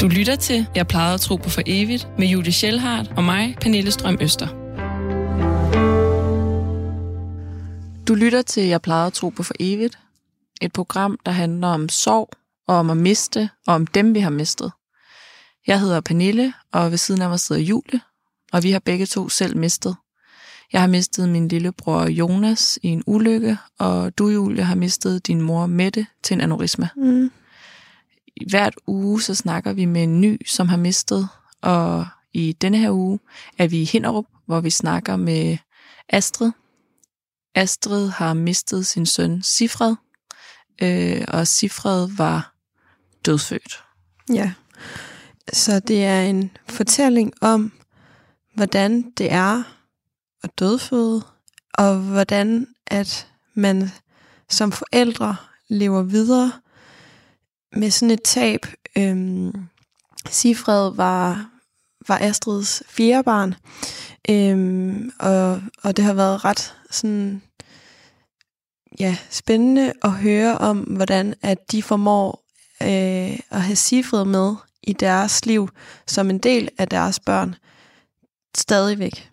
Du lytter til Jeg plejede at tro på for evigt med Julie Schellhardt og mig, Pernille Strøm Øster. Du lytter til Jeg plejede at tro på for evigt. Et program, der handler om sorg og om at miste og om dem, vi har mistet. Jeg hedder Pernille, og ved siden af mig sidder Julie, og vi har begge to selv mistet. Jeg har mistet min lillebror Jonas i en ulykke, og du, Julie, har mistet din mor Mette til en aneurysma. Mm. Hvert uge så snakker vi med en ny, som har mistet, og i denne her uge er vi i Hinderup, hvor vi snakker med Astrid. Astrid har mistet sin søn Sifred, øh, og Sifred var dødfødt. Ja. Så det er en fortælling om, hvordan det er at dødføde, og hvordan at man som forældre lever videre med sådan et tab. Øhm, Sifred var, var Astrids fjerde barn, øhm, og, og det har været ret sådan, ja, spændende at høre om, hvordan at de formår øh, at have Sifred med i deres liv som en del af deres børn stadigvæk.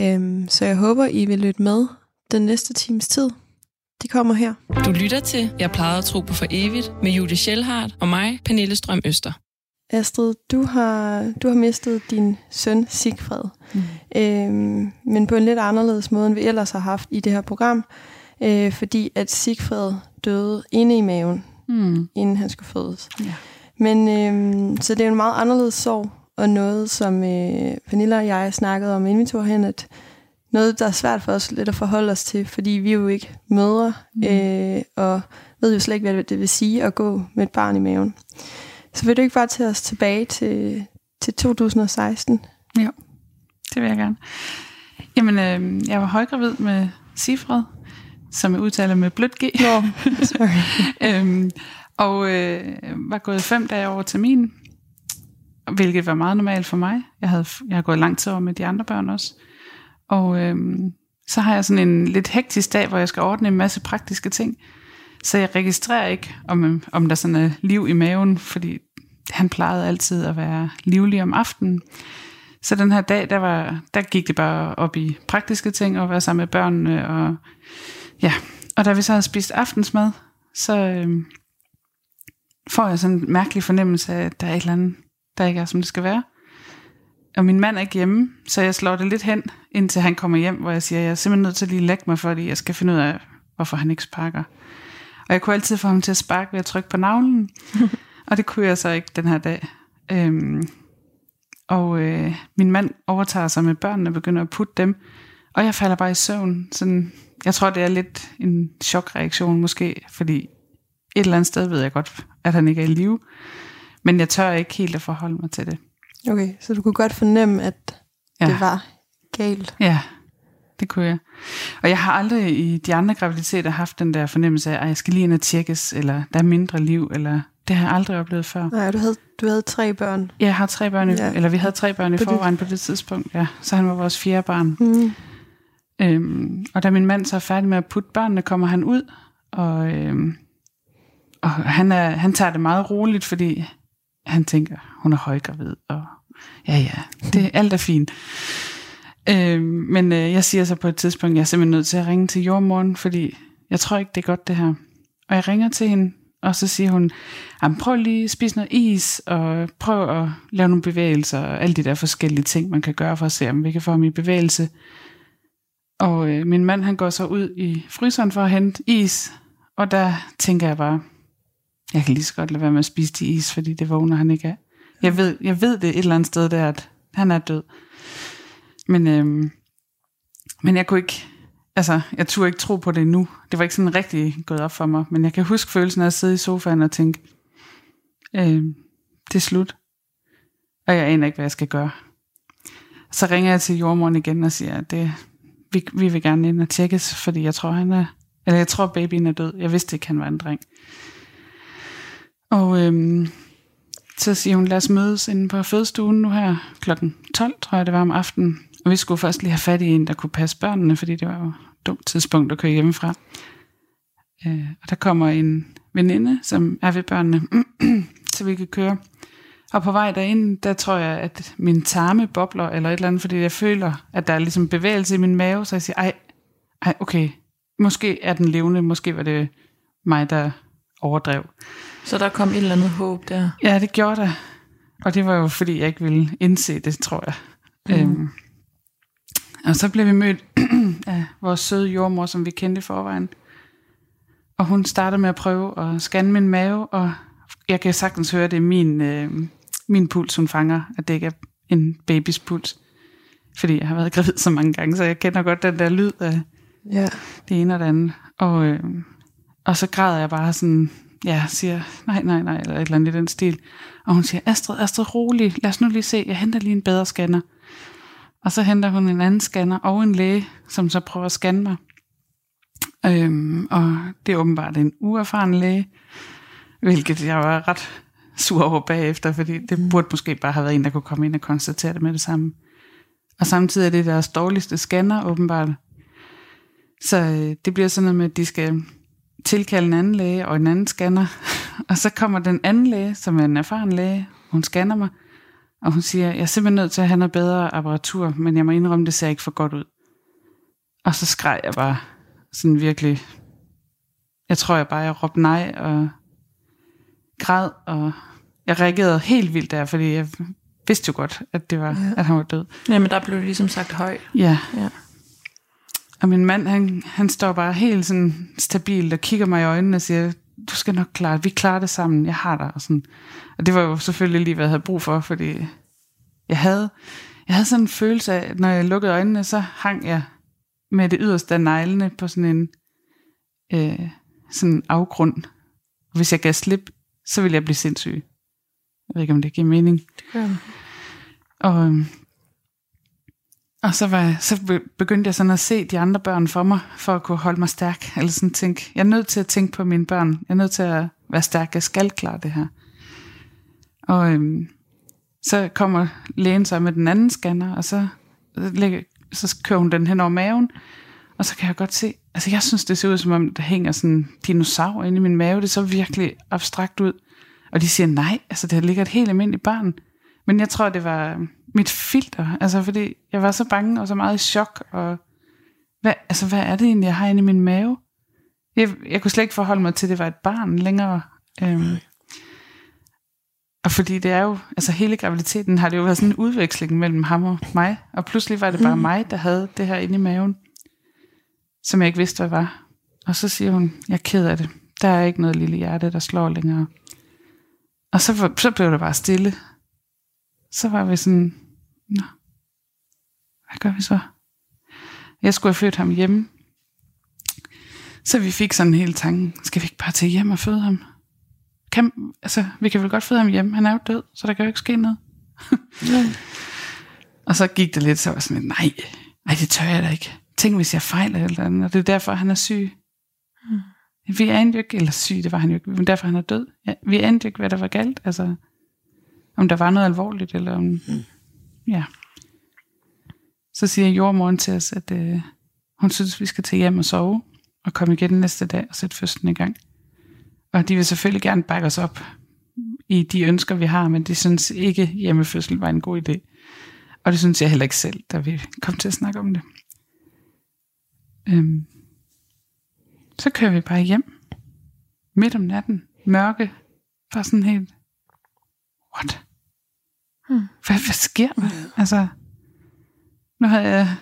Øhm, så jeg håber, I vil lytte med den næste times tid. De kommer her. Du lytter til Jeg plejede at tro på for evigt med Julie Schellhardt og mig, Pernille Strøm Øster. Astrid, du har, du har mistet din søn Sigfred, mm. øhm, men på en lidt anderledes måde, end vi ellers har haft i det her program, øh, fordi at Sigfred døde inde i maven, mm. inden han skulle fødes. Ja. Men øh, så det er en meget anderledes sorg, og noget, som øh, Pernille og jeg snakkede om, inden vi tog hen, at noget, der er svært for os lidt at forholde os til, fordi vi er jo ikke mødre, mm. øh, og ved jo slet ikke, hvad det vil sige at gå med et barn i maven. Så vil du ikke bare tage os tilbage til, til 2016? Jo, det vil jeg gerne. Jamen, øh, jeg var højgravid med Sifred, som jeg udtaler med blødt G. Nå, sorry. øhm, og øh, var gået fem dage over termin, hvilket var meget normalt for mig. Jeg havde, jeg havde gået lang tid over med de andre børn også. Og øhm, så har jeg sådan en lidt hektisk dag, hvor jeg skal ordne en masse praktiske ting. Så jeg registrerer ikke, om, øhm, om der sådan er liv i maven, fordi han plejede altid at være livlig om aftenen. Så den her dag, der, var, der gik det bare op i praktiske ting, og være sammen med børnene. Og, ja. og da vi så havde spist aftensmad, så øh, får jeg sådan en mærkelig fornemmelse af, at der er et eller andet, der ikke er, som det skal være. Og min mand er ikke hjemme, så jeg slår det lidt hen, indtil han kommer hjem, hvor jeg siger, jeg er simpelthen nødt til at lige lægge mig, fordi jeg skal finde ud af, hvorfor han ikke sparker. Og jeg kunne altid få ham til at sparke ved at trykke på navlen, og det kunne jeg så ikke den her dag. Øhm, og øh, min mand overtager sig med børnene og begynder at putte dem, og jeg falder bare i søvn. Sådan, jeg tror, det er lidt en chokreaktion måske, fordi et eller andet sted ved jeg godt, at han ikke er i live. Men jeg tør ikke helt at forholde mig til det. Okay, så du kunne godt fornemme, at ja. det var galt. Ja, det kunne jeg. Og jeg har aldrig i de andre graviditeter haft den der fornemmelse af, at jeg skal lige ind og tjekkes, eller der er mindre liv, eller det har jeg aldrig oplevet før. Nej, du havde, du havde tre børn. Ja, jeg har tre børn, ja. eller vi havde tre børn i forvejen på det tidspunkt, ja. Så han var vores fjerde barn. Mm. Øhm, og da min mand så er færdig med at putte børnene, kommer han ud, og, øhm, og han, er, han tager det meget roligt, fordi han tænker, hun er højgravid, og ja, ja, det, alt er fint. Øh, men øh, jeg siger så på et tidspunkt, jeg er simpelthen nødt til at ringe til jordmoren, fordi jeg tror ikke, det er godt det her. Og jeg ringer til hende, og så siger hun, prøv lige at spise noget is, og prøv at lave nogle bevægelser, og alle de der forskellige ting, man kan gøre for at se, om vi kan få ham i bevægelse. Og øh, min mand, han går så ud i fryseren for at hente is, og der tænker jeg bare, jeg kan lige så godt lade være med at spise de is, fordi det vågner han ikke af. Jeg ved, jeg ved det et eller andet sted der, at han er død. Men, øhm, men jeg kunne ikke, altså, jeg turde ikke tro på det nu. Det var ikke sådan rigtig gået op for mig. Men jeg kan huske følelsen af at sidde i sofaen og tænke, øhm, det er slut. Og jeg aner ikke, hvad jeg skal gøre. Så ringer jeg til jordmoren igen og siger, at det, vi, vi vil gerne ind og tjekkes, fordi jeg tror, han er, eller jeg tror, babyen er død. Jeg vidste ikke, han var en dreng. Og øhm, så siger hun, lad os mødes inde på fødestuen nu her klokken 12, tror jeg det var om aftenen. Og vi skulle først lige have fat i en, der kunne passe børnene, fordi det var jo et dumt tidspunkt at køre hjemmefra. Øh, og der kommer en veninde, som er ved børnene, så vi kan køre. Og på vej derind, der tror jeg, at min tarme bobler eller et eller andet, fordi jeg føler, at der er ligesom bevægelse i min mave, så jeg siger, ej, ej, okay, måske er den levende, måske var det mig, der overdrev. Så der kom et eller andet håb der. Ja, det gjorde der. Og det var jo, fordi jeg ikke ville indse det, tror jeg. Mm. Øhm, og så blev vi mødt af vores søde jordmor, som vi kendte forvejen. Og hun startede med at prøve at scanne min mave, og jeg kan sagtens høre, det er min, øh, min puls, hun fanger, at det ikke er en babys puls. Fordi jeg har været gravid så mange gange, så jeg kender godt den der lyd af Ja. det ene og det andet. Og, øh, og så græder jeg bare sådan, ja, siger nej, nej, nej, eller et eller andet i den stil. Og hun siger, Astrid, Astrid, rolig, lad os nu lige se, jeg henter lige en bedre scanner. Og så henter hun en anden scanner og en læge, som så prøver at scanne mig. Øhm, og det er åbenbart en uerfaren læge, hvilket jeg var ret sur over bagefter, fordi det burde måske bare have været en, der kunne komme ind og konstatere det med det samme. Og samtidig er det deres dårligste scanner, åbenbart. Så øh, det bliver sådan noget med, at de skal tilkalde en anden læge og en anden scanner. Og så kommer den anden læge, som er en erfaren læge, hun scanner mig, og hun siger, jeg er simpelthen nødt til at have noget bedre apparatur, men jeg må indrømme, det ser ikke for godt ud. Og så skreg jeg bare sådan virkelig, jeg tror jeg bare, jeg råbte nej og græd, og jeg reagerede helt vildt der, fordi jeg vidste jo godt, at det var, ja. at han var død. Jamen, der blev det ligesom sagt højt. Ja. Ja. Og min mand, han, han står bare helt sådan stabilt og kigger mig i øjnene og siger, du skal nok klare det. Vi klarer det sammen. Jeg har dig. Og, sådan. og det var jo selvfølgelig lige, hvad jeg havde brug for, fordi jeg havde, jeg havde sådan en følelse af, at når jeg lukkede øjnene, så hang jeg med det yderste af neglene på sådan en øh, sådan en afgrund. Hvis jeg gav slip, så ville jeg blive sindssyg. Jeg ved ikke, om det giver mening. Det gør det. Og, øhm, og så, var så begyndte jeg sådan at se de andre børn for mig, for at kunne holde mig stærk. Eller sådan tænke, jeg er nødt til at tænke på mine børn. Jeg er nødt til at være stærk. Jeg skal klare det her. Og øhm, så kommer lægen så med den anden scanner, og så, lægger, så kører hun den hen over maven. Og så kan jeg godt se, altså jeg synes, det ser ud som om, der hænger sådan en dinosaur inde i min mave. Det så virkelig abstrakt ud. Og de siger, nej, altså der ligger et helt almindeligt barn. Men jeg tror, det var mit filter, altså fordi jeg var så bange og så meget i chok, og hvad, altså, hvad er det egentlig, jeg har inde i min mave? Jeg, jeg kunne slet ikke forholde mig til, at det var et barn længere. Øhm, og fordi det er jo, altså hele graviditeten har det jo været sådan en udveksling mellem ham og mig, og pludselig var det bare mig, der havde det her inde i maven, som jeg ikke vidste, hvad var. Og så siger hun, jeg er ked af det. Der er ikke noget lille hjerte, der slår længere. Og så, så blev det bare stille. Så var vi sådan, nå, hvad gør vi så? Jeg skulle have født ham hjemme. Så vi fik sådan en hel tanke, skal vi ikke bare tage hjem og føde ham? Kan, altså, vi kan vel godt føde ham hjemme, han er jo død, så der kan jo ikke ske noget. og så gik det lidt, så var sådan nej, nej, det tør jeg da ikke. Tænk, hvis jeg fejler eller andet, og det er derfor, han er syg. Mm. Vi anede jo ikke, eller syg, det var han jo ikke, men derfor han er død. Ja, vi anede jo ikke, hvad der var galt, altså, om der var noget alvorligt, eller om, mm. ja. Så siger jordmoren til os, at øh, hun synes, vi skal tage hjem og sove, og komme igen næste dag og sætte fødslen i gang. Og de vil selvfølgelig gerne bakke os op i de ønsker, vi har, men de synes ikke, hjemmefødsel var en god idé. Og det synes jeg heller ikke selv, da vi kom til at snakke om det. Øhm. Så kører vi bare hjem. Midt om natten. Mørke. Bare sådan helt... What? Hmm. Hvad, hvad sker der? Altså, nu havde jeg,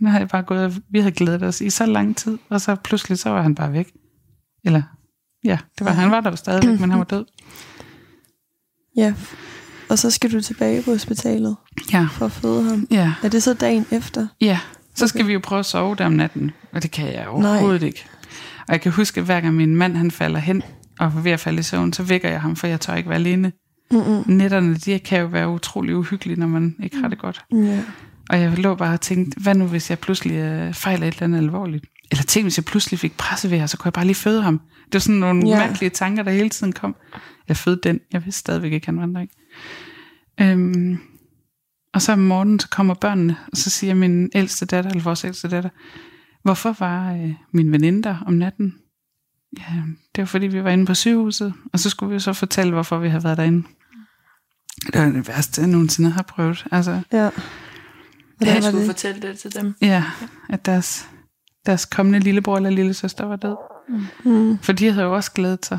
nu havde jeg bare gået, vi havde glædet os i så lang tid, og så pludselig, så var han bare væk. Eller, ja, det var, han var der jo stadigvæk, men han var død. Ja. Og så skal du tilbage på hospitalet Ja, for at føde ham. ja, Er det så dagen efter? ja. Så skal Okay. vi jo prøve at sove der om natten, og det kan jeg overhovedet ikke. Og jeg kan huske, at hver gang min mand han falder hen, og er ved at falde i søvn, så vækker jeg ham, for jeg tør ikke være alene. Mm-mm. Nætterne, de kan jo være utrolig uhyggelige, når man ikke har det godt. Ja. Og jeg lå bare og tænkte, hvad nu hvis jeg pludselig øh, fejler et eller andet alvorligt? Eller tænk, hvis jeg pludselig fik pressevejr, så kunne jeg bare lige føde ham. Det var sådan nogle ja. mærkelige tanker, der hele tiden kom. Jeg fødte den. Jeg vidste stadigvæk ikke, han var der ikke. Øhm, og så om morgenen, så kommer børnene, og så siger min ældste datter, eller vores ældste datter, hvorfor var øh, min veninde der om natten? Ja, det var fordi, vi var inde på sygehuset, og så skulle vi jo så fortælle, hvorfor vi havde været derinde. Det var det værste, jeg nogensinde har prøvet. Altså, Ja. Ja, Hvordan jeg skulle det? fortælle det til dem. ja, at deres, deres kommende lillebror eller lillesøster var død. Mm. For de havde jo også glædet sig.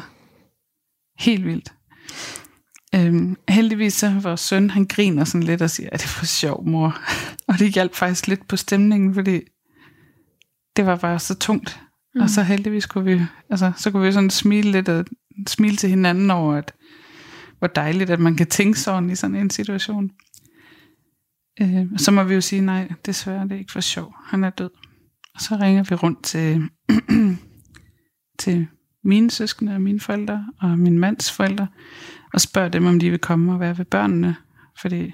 Helt vildt. Øhm, heldigvis så vores søn, han griner sådan lidt og siger, at det er for sjov, mor. og det hjalp faktisk lidt på stemningen, fordi det var bare så tungt. Mm. Og så heldigvis kunne vi, altså, så kunne vi sådan smile lidt og smile til hinanden over, at hvor dejligt, at man kan tænke sådan i sådan en situation. Øh, så må vi jo sige, nej, desværre, det er ikke for sjov. Han er død. Og så ringer vi rundt til, til mine søskende og mine forældre og min mands forældre, og spørger dem, om de vil komme og være ved børnene, fordi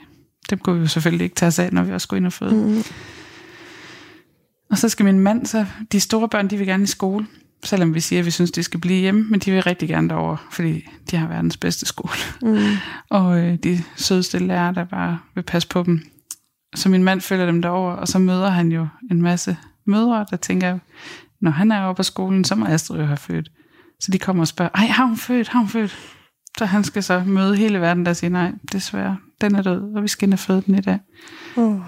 dem kunne vi jo selvfølgelig ikke tage os af, når vi også skulle ind og føde. Mm. Og så skal min mand, så de store børn, de vil gerne i skole, selvom vi siger, at vi synes, de skal blive hjemme, men de vil rigtig gerne derover, fordi de har verdens bedste skole. Mm. Og øh, de sødeste lærere, der bare vil passe på dem. Så min mand følger dem derover, og så møder han jo en masse mødre, der tænker, når han er oppe på skolen, så må Astrid jo have født. Så de kommer og spørger, ej, har hun født, har hun født? Så han skal så møde hele verden, der siger, nej, desværre, den er død, og vi skal ind og føde den i dag. Oh,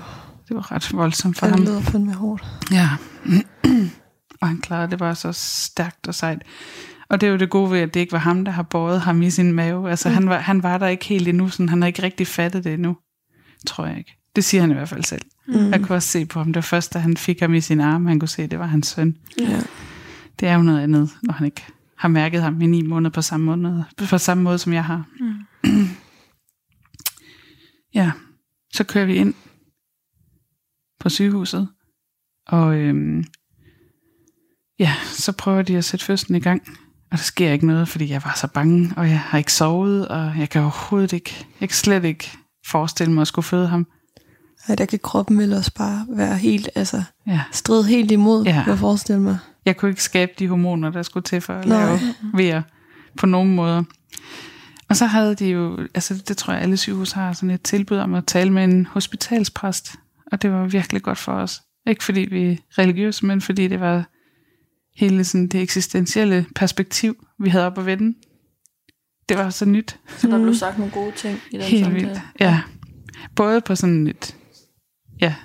Det var ret voldsomt for det ham. lyder fandme hårdt. Ja. og han klarede det bare så stærkt og sejt. Og det er jo det gode ved, at det ikke var ham, der har båret ham i sin mave. Altså, mm. han, var, han var der ikke helt endnu, sådan, han har ikke rigtig fattet det endnu. Tror jeg ikke. Det siger han i hvert fald selv. Mm. Jeg kunne også se på ham, det først, da han fik ham i sin arme, han kunne se, at det var hans søn. Ja. Det er jo noget andet, når han ikke har mærket ham i ni måneder på samme måde, på samme måde som jeg har. Mm. Ja, så kører vi ind på sygehuset, og øhm, ja, så prøver de at sætte fødslen i gang, og der sker ikke noget, fordi jeg var så bange, og jeg har ikke sovet, og jeg kan overhovedet ikke, jeg kan slet ikke forestille mig at skulle føde ham. Ej, der kan kroppen vel også bare være helt, altså Ja. strid helt imod, Ja. ja. jeg forestiller mig. Jeg kunne ikke skabe de hormoner, der skulle til for at Nej. lave vejer på nogen måder. Og så havde de jo, altså det tror jeg alle sygehus har, sådan et tilbud om at tale med en hospitalspræst. Og det var virkelig godt for os. Ikke fordi vi er religiøse, men fordi det var hele sådan det eksistentielle perspektiv, vi havde op at vende. Det var så nyt. Så der Mm. blev sagt nogle gode ting i den Helt samtale. vildt. Ja. Både på sådan et, ja,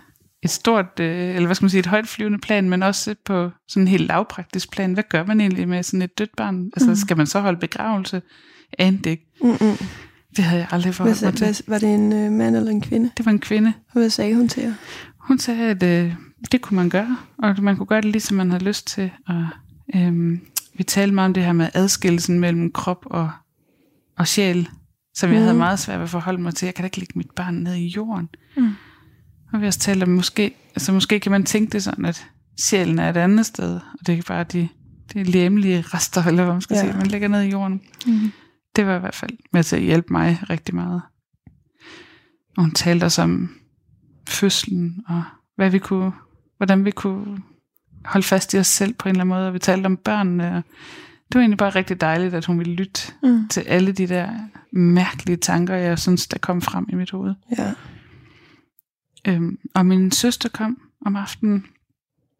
et stort, øh, eller hvad skal man sige, et højt flyvende plan, men også på sådan en helt lavpraktisk plan. Hvad gør man egentlig med sådan et dødt barn? Altså, Mm. skal man så holde begravelse? Jeg anede det ikke. Mm-mm. Det havde jeg aldrig forholdt Hvad, mig til. hvad, var det en øh, mand eller en kvinde? Det var en kvinde. Og hvad sagde hun til jer? Hun sagde, at øh, det kunne man gøre, og man kunne gøre det lige, som man havde lyst til. Og, øh, vi talte meget om det her med adskillelsen mellem krop og, og sjæl, som jeg Mhm. havde meget svært ved at forholde mig til. Jeg kan da ikke lægge mit barn ned i jorden. Mm. Og vi også talt om, måske, altså måske kan man tænke det sådan, at sjælen er et andet sted, og det er bare de, de læmelige rester, eller hvad man skal ja. sige, man lægger ned i jorden. Mm. Det var i hvert fald med til at hjælpe mig rigtig meget. Og hun talte også om fødslen, og hvad vi kunne, hvordan vi kunne holde fast i os selv på en eller anden måde, og vi talte om børnene, og det var egentlig bare rigtig dejligt, at hun ville lytte Mm. til alle de der mærkelige tanker, jeg synes, der kom frem i mit hoved. Ja. Øhm, og min søster kom om aftenen.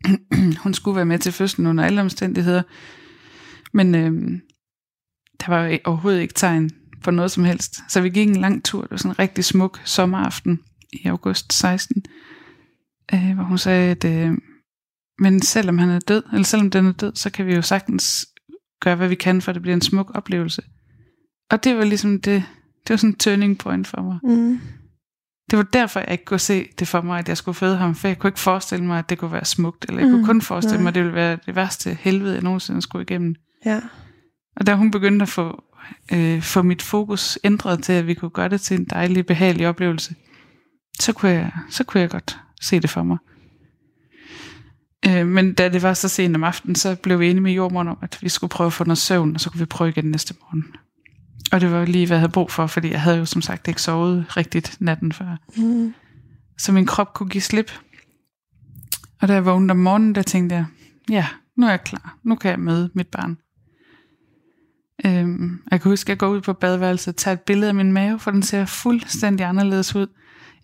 hun skulle være med til fødslen under alle omstændigheder. Men øhm, der var jo overhovedet ikke tegn på noget som helst. Så vi gik en lang tur. Det var sådan en rigtig smuk sommeraften i august 16. Øh, hvor hun sagde, at øh, men selvom han er død, eller selvom den er død, så kan vi jo sagtens gøre, hvad vi kan, for at det bliver en smuk oplevelse. Og det var ligesom det, det var sådan en turning point for mig. Mm. Det var derfor, jeg ikke kunne se det for mig, at jeg skulle føde ham, for jeg kunne ikke forestille mig, at det kunne være smukt, eller jeg kunne Mm, kun forestille nej. mig, at det ville være det værste helvede, jeg nogensinde skulle igennem. Ja. Og da hun begyndte at få, øh, få mit fokus ændret til, at vi kunne gøre det til en dejlig, behagelig oplevelse, så kunne jeg, så kunne jeg godt se det for mig. Øh, men da det var så sent om aftenen, så blev vi enige med jordmoren om, at vi skulle prøve at få noget søvn, og så kunne vi prøve igen næste morgen. Og det var lige, hvad jeg havde brug for, fordi jeg havde jo som sagt ikke sovet rigtigt natten før Mm. så så min krop kunne give slip. Og da jeg vågnede om morgenen, der tænkte jeg, ja, nu er jeg klar. Nu kan jeg møde mit barn. Øhm, jeg kan huske, at jeg går ud på badeværelset og tager et billede af min mave, for den ser fuldstændig anderledes ud,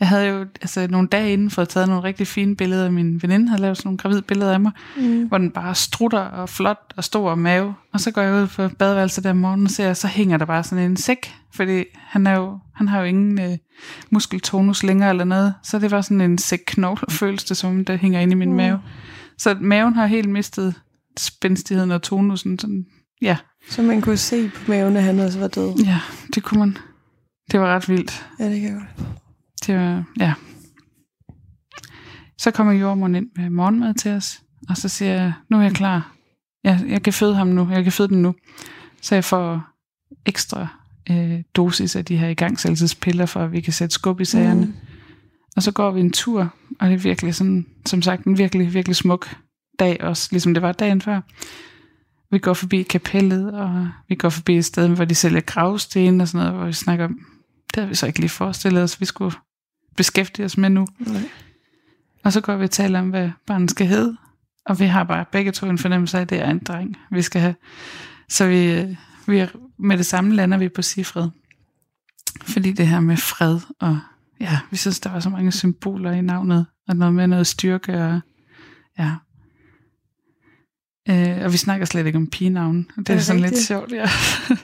Jeg havde jo altså, nogle dage inden fået taget nogle rigtig fine billeder af min veninde, havde lavet sådan nogle gravid billeder af mig, mm. hvor den bare strutter og flot og stor mave. Og så går jeg ud på badeværelset der om morgenen og ser, så hænger der bare sådan en sæk, fordi han, er jo, han har jo ingen øh, muskeltonus længere eller noget. Så det var sådan en sæk knogle, føles det som, der hænger inde i min mm. mave. Så maven har helt mistet spændstigheden og tonusen. Sådan, ja. Så man kunne se på maven, at han også var død? Ja, det kunne man. Det var ret vildt. Ja, det kan jeg godt. Det var, ja. Så kommer jordmoren ind med morgenmad til os, og så siger jeg, nu er jeg klar. Jeg, jeg kan føde ham nu, jeg kan føde den nu. Så jeg får ekstra øh, dosis af de her igangsættelsespiller, for at vi kan sætte skub i sagerne. Mm. Og så går vi en tur, og det er virkelig sådan, som sagt, en virkelig, virkelig smuk dag også, ligesom det var dagen før. Vi går forbi kapellet, og vi går forbi et sted, hvor de sælger gravsten og sådan noget, hvor vi snakker om, det havde vi så ikke lige forestillet os, vi skulle beskæftige os med nu. Nej. Og så går vi og taler om, hvad barnet skal hedde, og vi har bare begge to en fornemmelse af, at det er en dreng, vi skal have. Så vi, vi er, med det samme lander vi på Sifred. Fordi det her med fred, og ja, vi synes, der var så mange symboler i navnet, og noget med noget styrke, og ja, Øh, og vi snakker slet ikke om pigenavn. Det er, er sådan rigtigt? lidt sjovt, ja.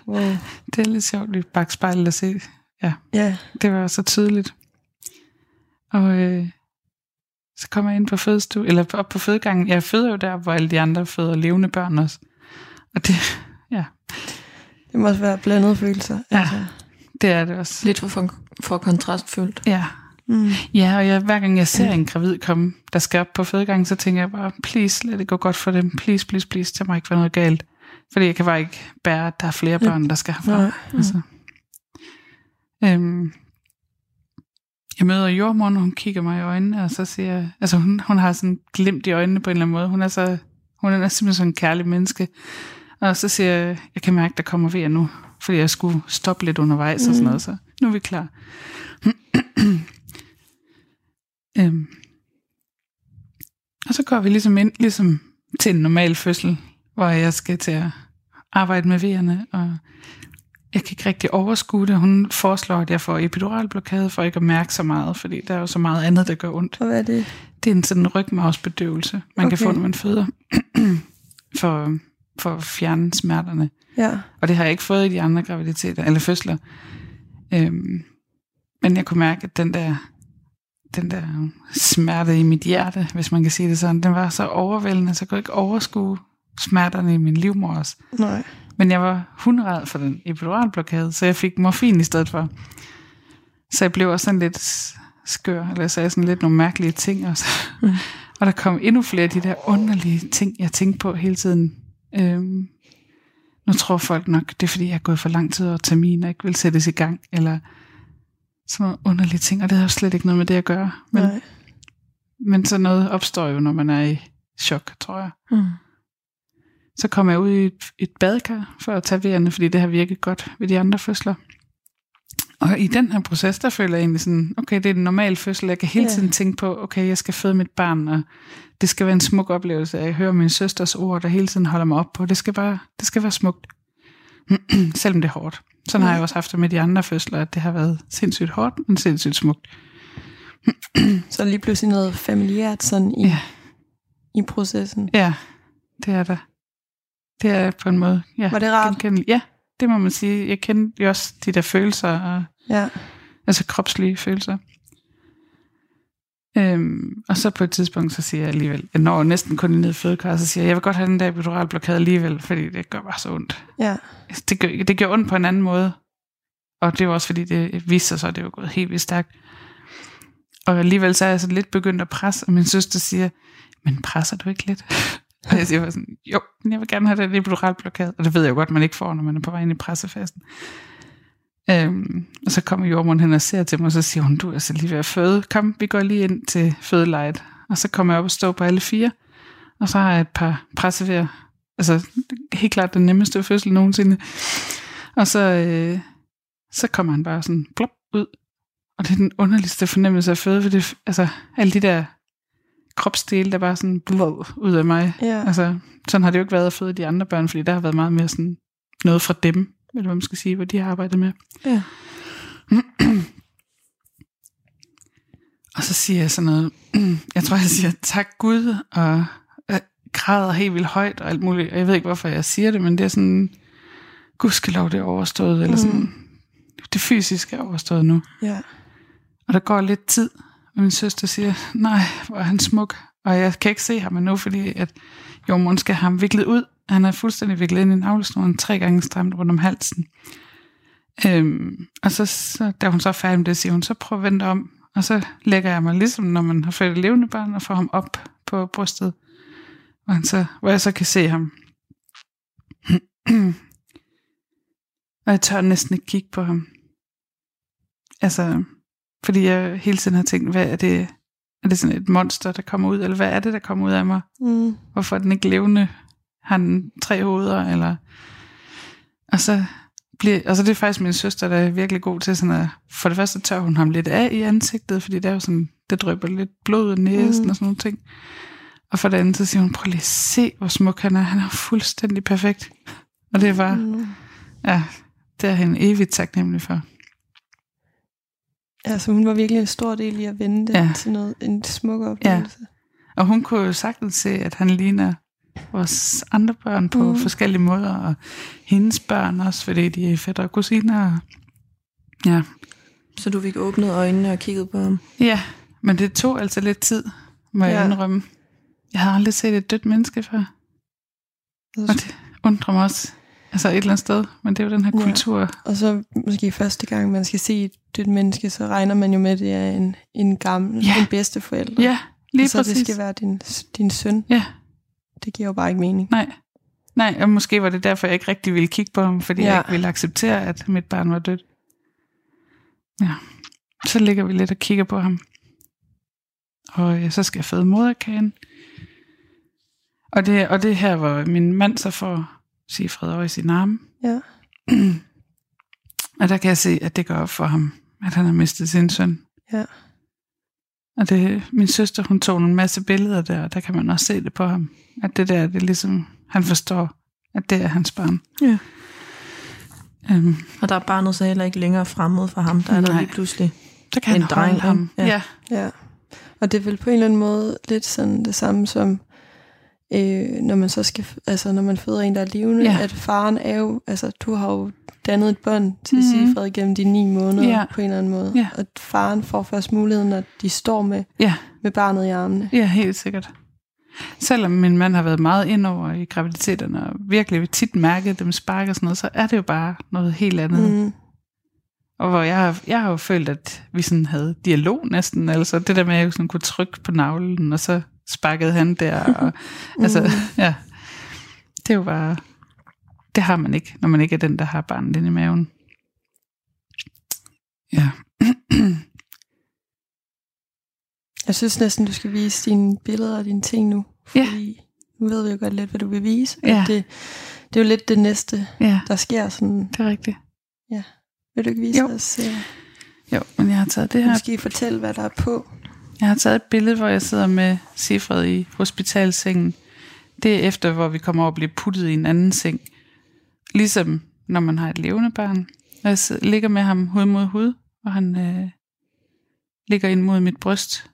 Wow. det er lidt sjovt i bagspejlet at se. Ja, ja. det var så tydeligt. Og øh, så kommer jeg ind på fødestue, eller op på fødegangen. Jeg føder jo der, hvor alle de andre føder levende børn også. Og det, ja. Det må også være blandede følelser. Ja, altså. det er det også. Lidt for, for kontrastfyldt. Ja, Mm. Ja, og jeg, hver gang jeg ser en gravid komme, der skal op på fødegangen, så tænker jeg bare, please, lad det gå godt for dem. Please, please, please, der må ikke være noget galt. Fordi jeg kan bare ikke bære, at der er flere børn, der skal herfra. Mm. Altså. Øhm, jeg møder jordmoren, og hun kigger mig i øjnene, og så siger jeg, altså hun, hun har sådan glimt i øjnene på en eller anden måde. Hun er, så, hun er simpelthen sådan en kærlig menneske. Og så siger jeg, jeg kan mærke, der kommer ved nu, fordi jeg skulle stoppe lidt undervejs mm. og sådan mm. noget, så nu er vi klar. Øhm. Og så går vi ligesom ind ligesom til en normal fødsel, hvor jeg skal til at arbejde med vejerne, og jeg kan ikke rigtig overskue det. Hun foreslår, at jeg får epiduralblokade for ikke at mærke så meget, fordi der er jo så meget andet, der gør ondt. Og hvad er det? Det er en sådan rygmavsbedøvelse, man okay. kan få, når man føder, for, for at fjerne smerterne. Ja. Og det har jeg ikke fået i de andre graviditeter, eller fødsler. Øhm, men jeg kunne mærke, at den der den der smerte i mit hjerte, hvis man kan sige det sådan, den var så overvældende, så jeg kunne ikke overskue smerterne i min livmor også. Nej. Men jeg var hundred for den epiduralblokade, så jeg fik morfin i stedet for. Så jeg blev også sådan lidt skør, eller sagde sådan lidt nogle mærkelige ting også. Mm. Og der kom endnu flere af de der underlige ting, jeg tænkte på hele tiden. Øhm, nu tror folk nok, det er fordi, jeg er gået for lang tid og termin og ikke vil sættes i gang, eller sådan nogle underlige ting, og det har jo slet ikke noget med det at gøre. Men, Nej. men sådan noget opstår jo, når man er i chok, tror jeg. Mm. Så kommer jeg ud i et, et badekar for at tage vejerne, fordi det har virket godt ved de andre fødsler. Og i den her proces, der føler jeg egentlig sådan, okay, det er en normal fødsel. Jeg kan hele tiden yeah. tænke på, okay, jeg skal føde mit barn, og det skal være en smuk oplevelse. Jeg hører min søsters ord, der hele tiden holder mig op på. Det skal bare, det skal være smukt. Selvom det er hårdt. Sådan ja. har jeg også haft det med de andre fødsler, at det har været sindssygt hårdt, men sindssygt smukt. så lige pludselig noget familiært sådan i, ja. i processen. Ja, det er der. Det er på en måde. Ja, Var det rart? Ja, det må man sige. Jeg kendte jo også de der følelser, og, ja. altså kropslige følelser. Øhm, og så på et tidspunkt, så siger jeg alligevel, jeg når næsten kun ned i fødekar, så siger jeg, jeg vil godt have den der epidural blokade alligevel, fordi det gør bare så ondt. Ja. Det, gør, det gør ondt på en anden måde. Og det var også fordi, det viste sig, at det var gået helt vildt stærkt. Og alligevel så er jeg sådan lidt begyndt at presse, og min søster siger, men presser du ikke lidt? Og altså, jeg siger sådan, jo, men jeg vil gerne have den epidural blokade. Og det ved jeg jo godt, man ikke får, når man er på vej ind i pressefasen. Øhm, og så kommer jordmoren hen og ser til mig, og så siger hun, du er så lige ved at føde. Kom, vi går lige ind til fødelejet. Og så kommer jeg op og står på alle fire. Og så har jeg et par pressevær. Altså helt klart den nemmeste fødsel nogensinde. Og så, øh, så kommer han bare sådan plop ud. Og det er den underligste fornemmelse af føde, for det, altså alle de der kropsdele, der bare sådan blå ud af mig. Ja. Altså, sådan har det jo ikke været at føde de andre børn, fordi der har været meget mere sådan noget fra dem eller hvad man skal sige, hvad de har arbejdet med. Ja. Og så siger jeg sådan noget, jeg tror, jeg siger tak Gud, og jeg græder helt vildt højt og alt muligt. Og jeg ved ikke, hvorfor jeg siger det, men det er sådan, gudskelov, det er overstået, eller sådan, det fysiske er overstået nu. Ja. Og der går lidt tid, min søster siger, nej, hvor er han smuk. Og jeg kan ikke se ham endnu, fordi at jordmoren skal have ham viklet ud. Han er fuldstændig viklet ind i navlesnoren, tre gange stramt rundt om halsen. Øhm, og så, så, da hun så er færdig med det, siger hun, så prøv at vente om. Og så lægger jeg mig ligesom, når man har født et levende barn, og får ham op på brystet. Og han så, hvor jeg så kan se ham. og jeg tør næsten ikke kigge på ham. Altså, fordi jeg hele tiden har tænkt, hvad er det, er det sådan et monster, der kommer ud, eller hvad er det, der kommer ud af mig? Mm. Hvorfor er den ikke levende? Har den tre hoveder, eller... Og så bliver, altså det er faktisk min søster, der er virkelig god til sådan at, for det første tør hun ham lidt af i ansigtet, fordi det er jo sådan, det drøber lidt blod ud næsen Mm. og sådan nogle ting. Og for det andet, så siger hun, prøv lige at se, hvor smuk han er. Han er fuldstændig perfekt. Og det var, Mm. ja, det er han evigt taknemmelig for. Altså, hun var virkelig en stor del i at vende det Ja. ja. til noget, en smuk oplevelse. Og hun kunne jo sagtens se, at han ligner vores andre børn på mm. Forskellige måder, og hendes børn også, fordi de er fætter og kusiner. og- Ja. Så du fik åbnet øjnene og kigget på ham? ja, men det tog altså lidt tid, må jeg Ja. indrømme. Jeg havde aldrig set et dødt menneske før, Og og det undrer mig også. Altså et eller andet sted, men det er jo den her Ja. kultur. Og så måske første gang, man skal se et menneske, så regner man jo med, at det er en, en gammel, Ja. ja. en bedsteforælder. Ja, lige og så præcis. det skal være din, din søn. Ja, Det giver jo bare ikke mening. nej. Nej, og måske var det derfor, jeg ikke rigtig ville kigge på ham, fordi ja. jeg Ja. ikke ville acceptere, at mit barn var dødt. Ja, så ligger vi lidt og kigger på ham. Og ja, så skal jeg føde moderkagen. Og det, og det er her, hvor min mand så får Sigfred over i sin arme. Ja. og der kan jeg se, at det går op for ham, at han har mistet sin søn. Ja. Og det, min søster, hun tog en masse billeder der, og der kan man også se det på ham. At det der, det er ligesom, han forstår, at det er hans barn. Ja. Øhm, Og der er barnet så heller ikke længere fremmed for ham. Der er der Nej. lige pludselig. der kan En han dreng, ham. Ja. Ja. Ja. Og det er vel på en eller anden måde lidt sådan det samme som, øh, når man så skal, altså når man føder en, der er levende, Ja. at faren er jo, altså du har jo dannet et bånd til Mhm. mm-hmm. Sigfred gennem de ni måneder Ja. på en eller anden måde. Ja. Og faren får først muligheden, når de står med, ja, med barnet i armene. ja, helt sikkert. Selvom min mand har været meget ind over i graviditeterne, og virkelig tit mærket dem sparke og sådan noget, så er det jo bare noget helt andet. Mm. Mm. Og hvor jeg har, jeg har jo følt, at vi sådan havde dialog næsten, altså det der med, at jeg sådan kunne trykke på navlen, og så sparkede han der, og altså, ja, det er jo bare, det har man ikke, når man ikke er den, der har barnet inde i maven. Ja. Jeg synes næsten, du skal vise dine billeder og dine ting nu. Ja. Fordi nu ved vi jo godt lidt, hvad du vil vise. Ja. Det, det er jo lidt det næste, ja, der sker. Sådan. det er rigtigt. Vil du ikke vise Jo. os? øh, Jo, men jeg har taget det her Måske fortælle, hvad der er på. Jeg har taget et billede, hvor jeg sidder med Sifred i hospitalsengen. Det er efter, hvor vi kommer over og bliver puttet i en anden seng. Ligesom når man har et levende barn. Og jeg sidder, ligger med ham hud mod hud, og han øh, ligger ind mod mit bryst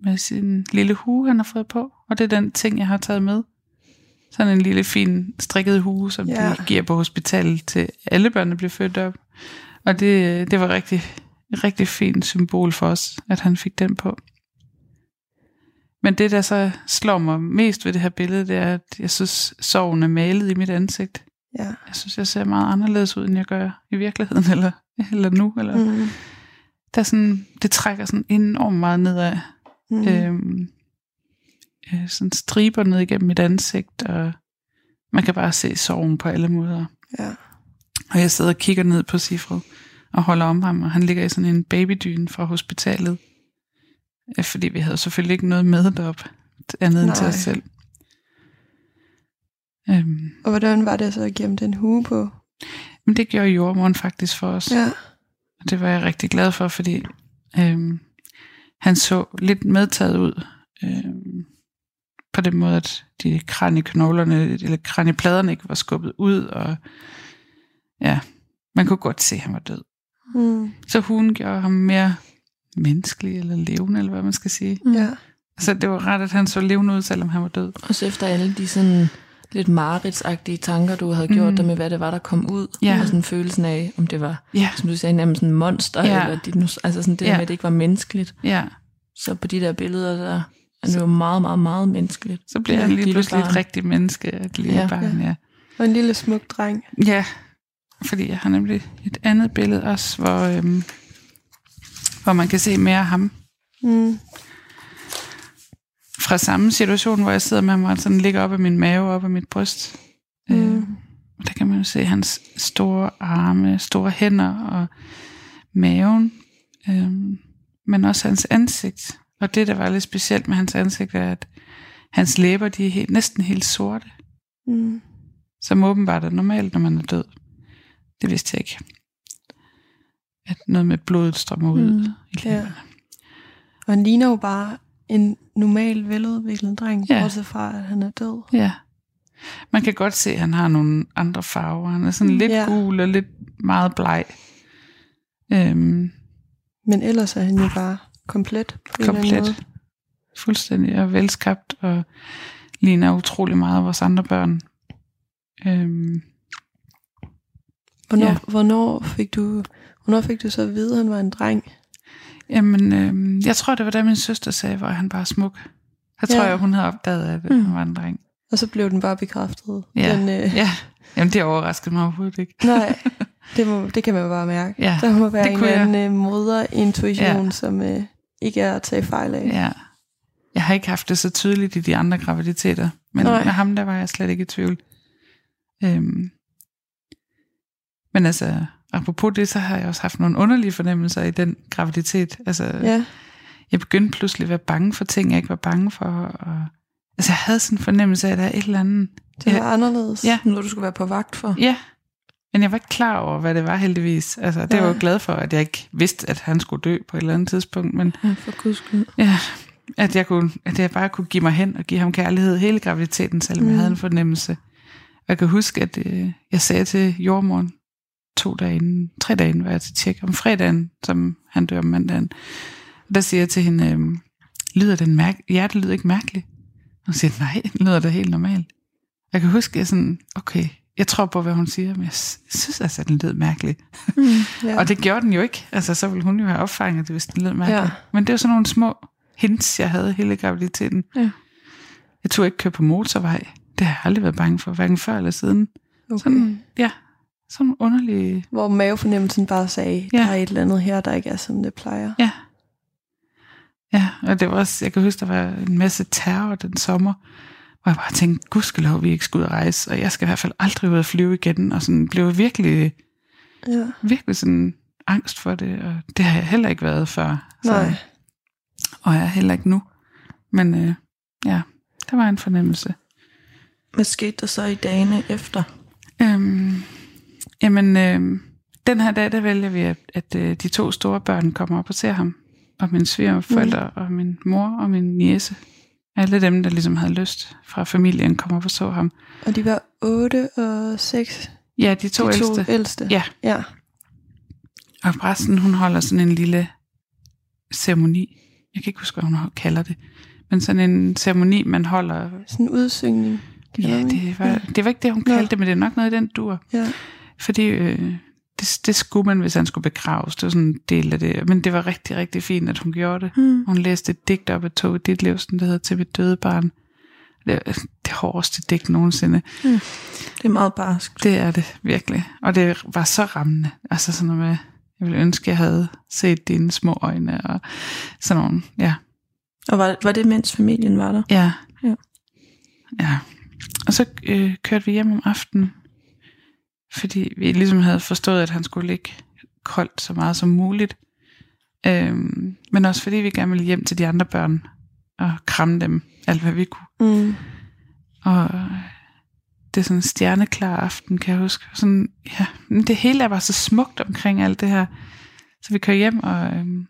med sin lille hue, han har fået på. Og det er den ting, jeg har taget med. Sådan en lille fin strikket hue, som ja. Ja. de giver på hospitalet til alle børn, der bliver født op. Og det, det var rigtig, et rigtig fint symbol for os, at han fik den på. Men det, der så slår mig mest ved det her billede, det er, at jeg synes, sorgen er malet i mit ansigt. Ja. Jeg synes, jeg ser meget anderledes ud, end jeg gør i virkeligheden, eller, eller nu. Eller. Mm. Der er sådan, det trækker sådan enormt meget nedad. Mm. Øhm, øh, sådan striber ned igennem mit ansigt, og man kan bare se sorgen på alle måder. Ja. Og jeg sidder og kigger ned på Sifred og holder om ham, og han ligger i sådan en babydyne fra hospitalet. Øh, Fordi vi havde selvfølgelig ikke noget med derop, andet end til Nej. os selv. Øhm, Og hvordan var det så at gemme den hue på? men det gjorde jordmoren faktisk for os. Ja. Og det var jeg rigtig glad for, fordi øhm, han så lidt medtaget ud. Øhm, på den måde, at de kranieknoglerne, eller kraniepladerne ikke var skubbet ud, og ja, man kunne godt se, at han var død. Mm. Så hun gjorde ham mere menneskelig eller levende, eller hvad man skal sige. Ja. Altså, det var ret, at han så levende ud, selvom han var død. Også efter alle de sådan lidt mareridsagtige tanker, du havde gjort Mm. dig med, hvad det var, der kom ud. Ja. Og sådan følelsen af, om det var, Ja, som du sagde, nærmest en monster, Ja. eller dinus, altså sådan det Ja. der med, at det ikke var menneskeligt. ja. Så på de der billeder, der er det jo meget, meget, meget menneskeligt. Så bliver Ja, han lige lille pludselig et rigtigt menneske, et lille Ja. ja. barn, ja. Og en lille smuk dreng. Ja, fordi jeg har nemlig et andet billede også, hvor, øhm, hvor man kan se mere af ham. Mm. Fra samme situation, hvor jeg sidder med ham, og sådan ligger op af min mave, op af mit bryst. Mm. Øh, der kan man jo se hans store arme, store hænder og maven. Øhm, men også hans ansigt. Og det, der var lidt specielt med hans ansigt, er, at hans læber, de er helt, næsten helt sorte. Mm. Som åbenbart er normalt, når man er død. Det vidste jeg ikke. At noget med blodet strømmer ud Mm. i Ja. læberne. Og han ligner jo bare en normal, veludviklet dreng, Ja. ja. bortset fra, at han er død. Ja. Man kan godt se, at han har nogle andre farver. Han er sådan Mm, lidt ja. gul og lidt meget bleg. Øhm, Men ellers er han jo bare komplet på komplet. Fuldstændig og velskabt og ligner utrolig meget vores andre børn. Øhm, Hvornår, Ja. ja. hvornår, fik du, hvornår fik du så at vide, at han var en dreng? jamen, øhm, jeg tror, det var da min søster sagde, hvor han bare smuk. Jeg tror, Ja. jeg, hun havde opdaget, at Mm. han var en dreng. Og så blev den bare bekræftet. Ja. Den, øh, Ja, jamen det overraskede mig overhovedet ikke. nej, det, må, det kan man bare mærke. Ja, Der må være det en eller jeg. anden øh, moderintuition, Ja. som øh, ikke er at tage fejl af. Ja. Jeg har ikke haft det så tydeligt i de andre graviditeter, men Nej. med ham, der var jeg slet ikke i tvivl. Øhm. Men altså, apropos det, så har jeg også haft nogle underlige fornemmelser i den graviditet. Altså, ja. jeg begyndte pludselig at være bange for ting, jeg ikke var bange for. Og, altså, jeg havde sådan en fornemmelse af, at der er et eller andet. det var Ja. anderledes. Ja. Noget, du skulle være på vagt for. Ja, men jeg var ikke klar over, hvad det var heldigvis. Altså, det var jeg glad for, at jeg ikke vidste, at han skulle dø på et eller andet tidspunkt. Men Ja, for guds skyld. Ja, at jeg, kunne, at jeg bare kunne give mig hen og give ham kærlighed hele graviditeten, selvom mm. jeg havde en fornemmelse. Og jeg kan huske, at øh, jeg sagde til jordmoren to dage inden, tre dage inden var jeg til tjek om fredagen, som han dør om mandagen. Og der siger jeg til hende, øh, lyder den mærk hjertet lyder ikke mærkeligt? Og hun siger, nej, det lyder da helt normalt. Jeg kan huske, at jeg sådan, okay, jeg tror på, hvad hun siger, men jeg sy- synes altså, at den lød mærkeligt. Mm. Ja. Og det gjorde den jo ikke. Altså, så ville hun jo have opfanget det, hvis den lød mærkeligt. Ja. Men det var sådan nogle små hints, jeg havde hele graviditeten. Ja. Jeg turde ikke køre på motorvej. Det har jeg aldrig været bange for, hverken før eller siden. okay. Sådan, ja, sådan nogle underlige... Hvor mavefornemmelsen bare sagde, Ja. der er et eller andet her, der ikke er, som det plejer. Ja. Ja, og det var også, jeg kan huske, der var en masse terror den sommer, hvor jeg bare tænkte, gudskelov, vi ikke skal ud og rejse, og jeg skal i hvert fald aldrig ud og flyve igen, og sådan blev virkelig, Ja. virkelig sådan angst for det, og det har jeg heller ikke været før. Nej. Og jeg er heller ikke nu. Men øh, ja, der var en fornemmelse. Hvad skete der så i dagene efter? Øhm, jamen, øh, den her dag, der vælger vi, at, at øh, de to store børn kommer op og ser ham. Og min svigerforældre, mm. og min mor og min niece. Alle dem, der ligesom havde lyst fra familien, kom op og så ham. Og de var 8 og 6, Ja, de to de to ældste. ældste. Ja. ja. Og præsten, hun holder sådan en lille ceremoni. Jeg kan ikke huske, hvad hun kalder det. Men sådan en ceremoni, man holder... Sådan en udsyngning. Ja, det var, det var ikke det, hun kaldte det, men det er nok noget i den dur. Ja. Fordi øh, det, det skulle man, hvis han skulle begraves. Det var sådan en del af det. Men det var rigtig, rigtig fint, at hun gjorde det. Mm. Hun læste et digt op af Tove Ditlevsen, der hedder Til mit døde barn. Det er det hårdeste digt nogensinde. Det er meget barsk. Det er det virkelig. Og det var så rammende. Altså sådan noget med, jeg ville ønske, jeg havde set dine små øjne og sådan nogle, ja. Og var, var det, mens familien var der? Ja. Ja. Ja. Og så øh, kørte vi hjem om aftenen, fordi vi ligesom havde forstået, at han skulle ligge koldt så meget som muligt. Øhm, men også fordi vi gerne ville hjem til de andre børn og kramme dem alt, hvad vi kunne. Mm. Og det er sådan en stjerneklar aften, kan jeg huske. Sådan, ja, men det hele er bare så smukt omkring alt det her. Så vi kører hjem, og øhm,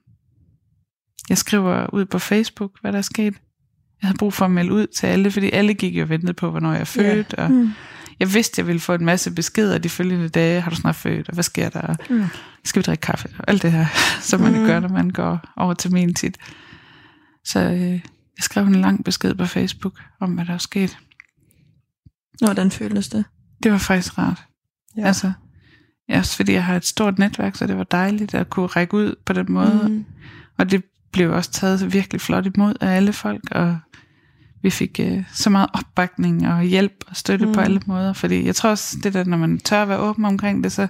jeg skriver ud på Facebook, hvad der er sket. Jeg havde brug for at melde ud til alle, fordi alle gik jo og ventede på, hvornår jeg er født. Og Mm. Jeg vidste, jeg ville få en masse beskeder de følgende dage. Har du snart født, og hvad sker der? Mm. Skal vi drikke kaffe? Og alt det her, som man mm. gør, når man går over til min tit. Så øh, jeg skrev en lang besked på Facebook om, hvad der er sket. Hvordan føltes det? Det var faktisk rart. Ja. Altså, også fordi jeg har et stort netværk, så det var dejligt at kunne række ud på den måde. Mm. Og det blev også taget virkelig flot imod af alle folk, og vi fik øh, så meget opbakning og hjælp og støtte mm. på alle måder. Fordi jeg tror også, det der, når man tør at være åben omkring det, så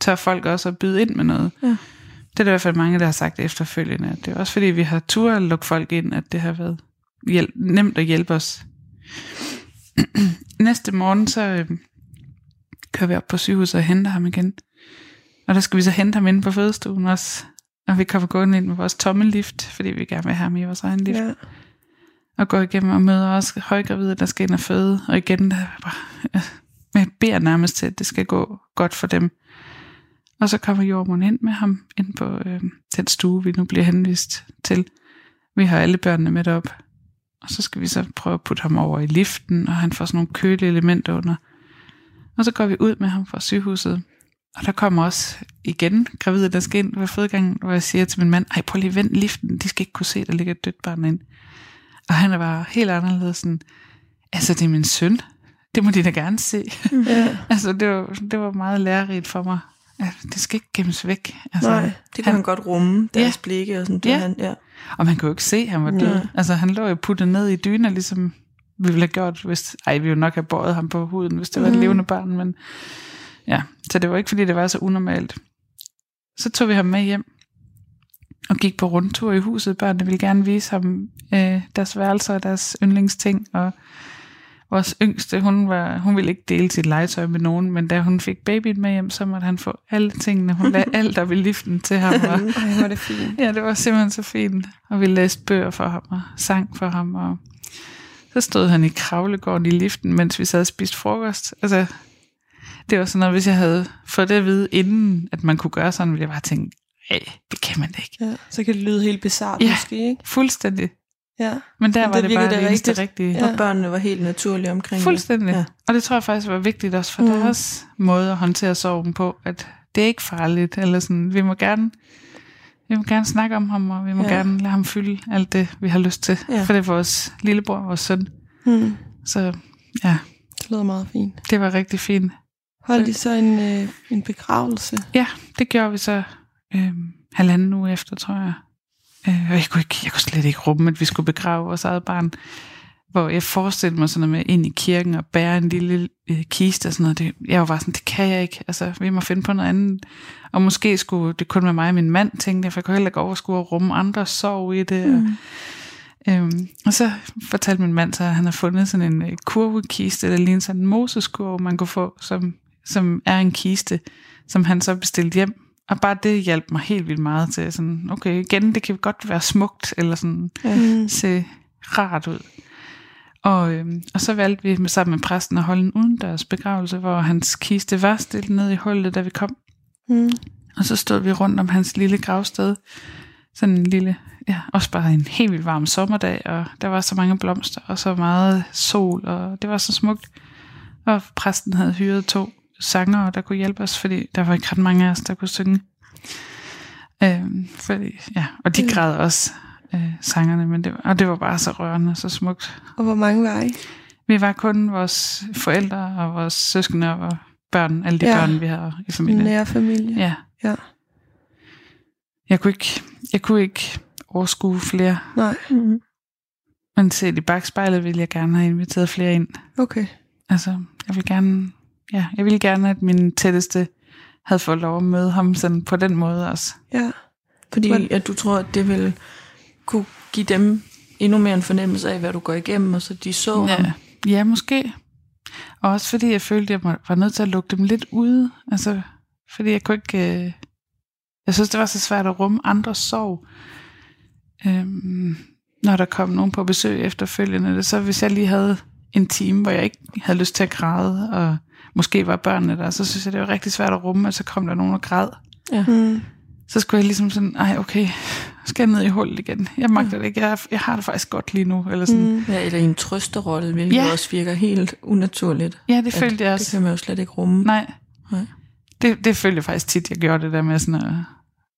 tør folk også at byde ind med noget. Ja. Det er der i hvert fald mange, der har sagt efterfølgende. Det er også fordi, vi har tur at lukke folk ind, at det har været hjælp, nemt at hjælpe os. Næste morgen, så øh, kører vi op på sygehuset og henter ham igen. Og der skal vi så hente ham inde på fødestuen også. Og vi kommer gående ind med vores tomme lift, fordi vi gerne vil have ham i vores egen lift. Ja. Og går igennem og møder også højgravide, der skal ind og føde. Og igen, der bare, øh, jeg beder nærmest til, at det skal gå godt for dem. Og så kommer jordmoren ind med ham ind på øh, den stue, vi nu bliver henvist til. Vi har alle børnene med op. Og så skal vi så prøve at putte ham over i liften, og han får sådan nogle kølige elementer under. Og så går vi ud med ham fra sygehuset. Og der kommer også igen gravide, der skal ind ved fødegangen, hvor jeg siger til min mand, ej prøv lige vent liften, de skal ikke kunne se, der ligger et dødt barn ind. Og han er bare helt anderledes sådan, altså det er min søn, det må de da gerne se. Ja. altså det var, det var meget lærerigt for mig. at det skal ikke gemmes væk. Altså, Nej, det kan han, man godt rumme, deres ja. blikke og sådan. Det, ja. Han, ja. Og man kunne jo ikke se, at han var død. Ja. Altså han lå jo puttet ned i dyner, ligesom vi ville have gjort, hvis... Ej, vi ville nok have båret ham på huden, hvis det var mm. et levende barn, men... Ja, så det var ikke, fordi det var så unormalt. Så tog vi ham med hjem, og gik på rundtur i huset. Børnene ville gerne vise ham øh, deres værelser og deres yndlingsting, og vores yngste, hun, var, hun ville ikke dele sit legetøj med nogen, men da hun fik babyen med hjem, så måtte han få alle tingene. Hun lagde alt op i liften til ham. Og, Ej, var det fint. Ja, det var simpelthen så fint. Og vi læste bøger for ham og sang for ham. Og så stod han i kravlegården i liften, mens vi sad og spiste frokost. Altså, det var sådan noget, hvis jeg havde fået det at vide, inden at man kunne gøre sådan, ville jeg bare tænke, nej, det kan man ikke. Ja, så kan det lyde helt bizart ja, måske, ikke? fuldstændig. Ja. Men der Men var det, det bare det, rigtigt. rigtige. Ja. Og børnene var helt naturlige omkring Fuldstændig. det. Ja. Og det tror jeg faktisk var vigtigt også for mm. deres måde at håndtere sorgen på, at det er ikke farligt, eller sådan, vi må gerne, vi må gerne snakke om ham, og vi må ja. gerne lade ham fylde alt det, vi har lyst til. Ja. For det er vores lillebror, vores søn. Mm. Så ja. Det lyder meget fint. Det var rigtig fint. Holdt I så en, øh, en begravelse? Ja, det gjorde vi så øh, halvanden uge efter, tror jeg. Øh, og jeg kunne, ikke, jeg kunne slet ikke rumme, at vi skulle begrave vores eget barn. Hvor jeg forestillede mig sådan noget med ind i kirken og bære en lille øh, kiste og sådan noget. Det, jeg var bare sådan, det kan jeg ikke. Altså, vi må finde på noget andet. Og måske skulle det kun være mig og min mand, tænkte jeg, for jeg kunne heller ikke overskue at rumme andre sorg i det. Mm. Og, Øhm, og så fortalte min mand så, at han har fundet sådan en øh, kurvekiste, der ligner sådan en moseskurve, man kunne få, som, som er en kiste, som han så bestilte hjem og bare det hjalp mig helt vildt meget til sådan, okay, igen, det kan godt være smukt, eller sådan mm. se rart ud. Og, øhm, og så valgte vi med sammen med præsten at holde en udendørs begravelse, hvor hans kiste var stillet ned i hullet, da vi kom. Mm. Og så stod vi rundt om hans lille gravsted. Sådan en lille, ja, også bare en helt vildt varm sommerdag, og der var så mange blomster, og så meget sol, og det var så smukt. Og præsten havde hyret to sanger, der kunne hjælpe os, fordi der var ikke ret mange af os, der kunne synge. Øhm, fordi, ja, og de græd også, øh, sangerne, men det, og det var bare så rørende, så smukt. Og hvor mange var I? Vi var kun vores forældre og vores søskende og børn, alle de ja. børn, vi har i familien. Nære familie. Ja. ja. Jeg kunne ikke, jeg kunne ikke overskue flere. Nej. Mm-hmm. Men set i bagspejlet ville jeg gerne have inviteret flere ind. Okay. Altså, jeg vil gerne ja, jeg ville gerne, at min tætteste havde fået lov at møde ham sådan på den måde også. Ja, fordi Men, at du tror, at det vil kunne give dem endnu mere en fornemmelse af, hvad du går igennem, og så de så ja, ham. Ja, måske. Og også fordi jeg følte, at jeg var nødt til at lukke dem lidt ude. Altså, fordi jeg kunne ikke... Øh, jeg synes, det var så svært at rumme andres sorg. Øhm, når der kom nogen på besøg efterfølgende. Så hvis jeg lige havde en time, hvor jeg ikke havde lyst til at græde, og måske var børnene der, så synes jeg, det var rigtig svært at rumme, og så kom der nogen og græd. Ja. Mm. Så skulle jeg ligesom sådan, ej okay, skal jeg ned i hullet igen. Jeg magter det ikke. Jeg, jeg har det faktisk godt lige nu. Eller, sådan. Mm. Ja, eller i en trøsterolle, hvilket Ja. også virker helt unaturligt. Ja, det følte jeg Det også. kan man jo slet ikke rumme. Nej, Nej. det, det følte jeg faktisk tit, jeg gjorde det der med sådan at,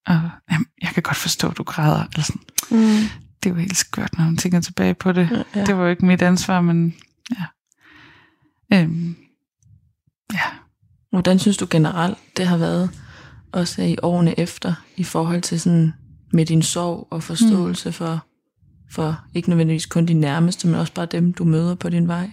at jamen, jeg kan godt forstå, at du græder. Eller sådan. Mm. Det jo helt skørt, når man tænker tilbage på det. Ja, ja. Det var jo ikke mit ansvar, men ja. Øhm, ja. Hvordan synes du generelt, det har været også i årene efter, i forhold til sådan med din sorg og forståelse mm. for, for ikke nødvendigvis kun de nærmeste, men også bare dem, du møder på din vej?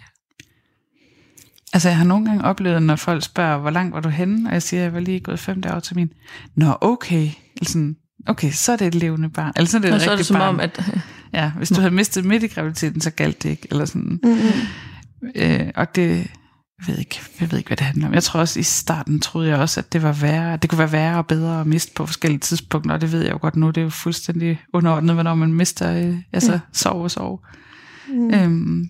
Altså, jeg har nogle gange oplevet, når folk spørger, hvor langt var du henne? Og jeg siger, jeg var lige gået fem dage til min. Nå, okay. Eller sådan, okay, så er det et levende barn. Eller så er det et Og så er det som barn. om, at Ja, hvis du havde mistet midt i graviditeten, så galt det ikke. Eller sådan. Mm. Øh, og det, jeg ved, ikke, jeg ved ikke, hvad det handler om. Jeg tror også, i starten troede jeg også, at det var værre. Det kunne være værre og bedre at miste på forskellige tidspunkter, og det ved jeg jo godt nu. Det er jo fuldstændig underordnet, hvornår man mister øh, altså, Ja. sov og sov. Mm. Øhm,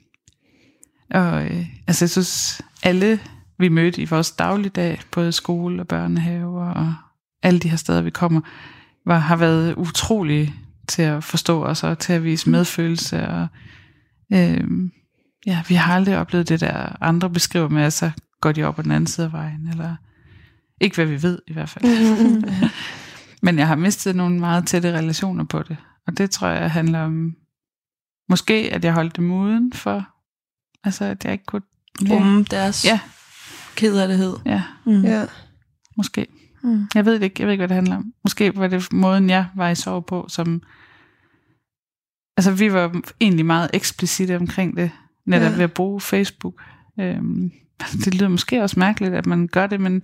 og øh, altså, jeg synes, alle vi mødte i vores dagligdag, både skole og børnehave og alle de her steder, vi kommer, var, har været utrolige til at forstå os og til at vise medfølelse. Og, øhm, ja, vi har aldrig oplevet det der, andre beskriver med, at så går de op på den anden side af vejen. Eller, ikke hvad vi ved i hvert fald. Mm. Men jeg har mistet nogle meget tætte relationer på det. Og det tror jeg handler om, måske at jeg holdt dem uden for, altså at jeg ikke kunne... rumme deres Ja. kederlighed. Ja, Mm. Ja. måske. Mm. Jeg ved det ikke, jeg ved ikke, hvad det handler om. Måske var det måden, jeg var i sorg på, som... Altså, vi var egentlig meget eksplicite omkring det, netop Ja. ved at bruge Facebook. Øhm, det lyder måske også mærkeligt, at man gør det, men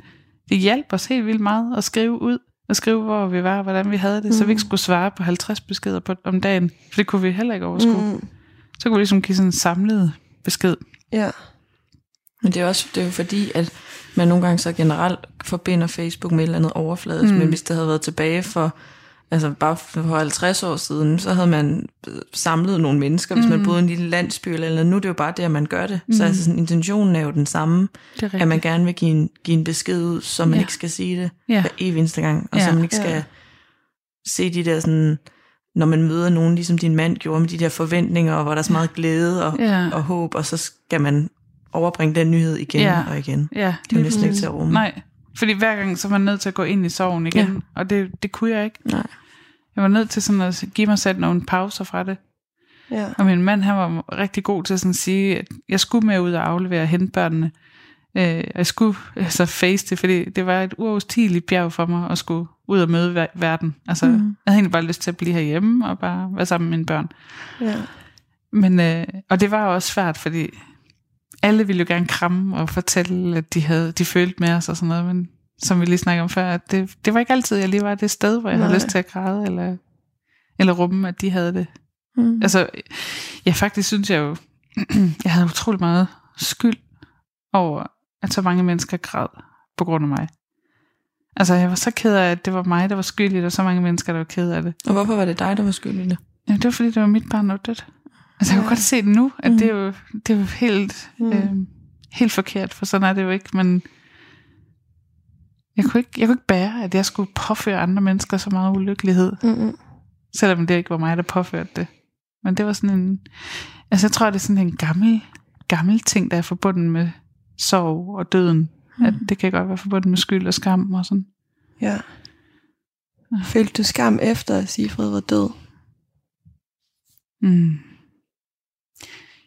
det hjalp os helt vildt meget at skrive ud, og skrive, hvor vi var, og hvordan vi havde det, mm. så vi ikke skulle svare på 50 beskeder på, om dagen, for det kunne vi heller ikke overskue. Mm. Mm. Så kunne vi ligesom give sådan en samlet besked. Ja. Men det er, også, det er jo fordi, at man nogle gange så generelt forbinder Facebook med et eller andet overfladisk, mm. men hvis det havde været tilbage for, altså bare for 50 år siden, så havde man øh, samlet nogle mennesker, hvis mm. man boede i en lille landsby eller noget. Nu er det jo bare det, at man gør det. Mm. Så altså, sådan, intentionen er jo den samme, at man gerne vil give en, give en besked ud, så man Ja. ikke skal sige det Ja. hver evig eneste gang, og Ja. så man ikke skal Ja. se de der sådan, når man møder nogen, ligesom din mand gjorde, med de der forventninger, og hvor der er så meget glæde og, Ja. og håb, og så skal man overbringe den nyhed igen Ja. og igen. Ja, Det er næsten ikke til at rumme. Nej, fordi hver gang så var man nødt til at gå ind i sorgen igen, Ja. og det, det kunne jeg ikke. Nej. Jeg var nødt til sådan at give mig selv nogle pauser fra det. Ja. Og min mand, han var rigtig god til sådan at sige, at jeg skulle med ud og aflevere og hente børnene. Øh, jeg skulle altså face det, fordi det var et uoverstigeligt bjerg for mig at skulle ud og møde ver- verden. Altså, mm. Jeg havde egentlig bare lyst til at blive herhjemme og bare være sammen med mine børn. Ja. Men, øh, og det var også svært, fordi alle ville jo gerne kramme og fortælle, at de, havde, de følte med os og sådan noget, men som vi lige snakkede om før, at det, det var ikke altid, jeg lige var det sted, hvor jeg Nej. Havde lyst til at græde, eller, eller rumme, at de havde det. Mm. Altså, ja, faktisk synes jeg jo, jeg havde utrolig meget skyld over, at så mange mennesker græd på grund af mig. Altså, jeg var så ked af, at det var mig, der var skyldig, og så mange mennesker, der var ked af det. Og hvorfor var det dig, der var skyld i det? Var fordi, det var mit barn, der var dødt. Altså, jeg kunne Ja. godt se det nu, at Mm. det, er jo, det er jo helt, Mm. øh, helt forkert, for sådan er det jo ikke, men jeg kunne, ikke, jeg kunne ikke bære, at jeg skulle påføre andre mennesker så meget ulykkelighed, Mm-mm. selvom det ikke var mig, der påførte det. Men det var sådan en, altså jeg tror, det er sådan en gammel, gammel ting, der er forbundet med sorg og døden. Mm. At det kan godt være forbundet med skyld og skam og sådan. Ja. Følte du skam efter, at Sigfrid var død? Mm.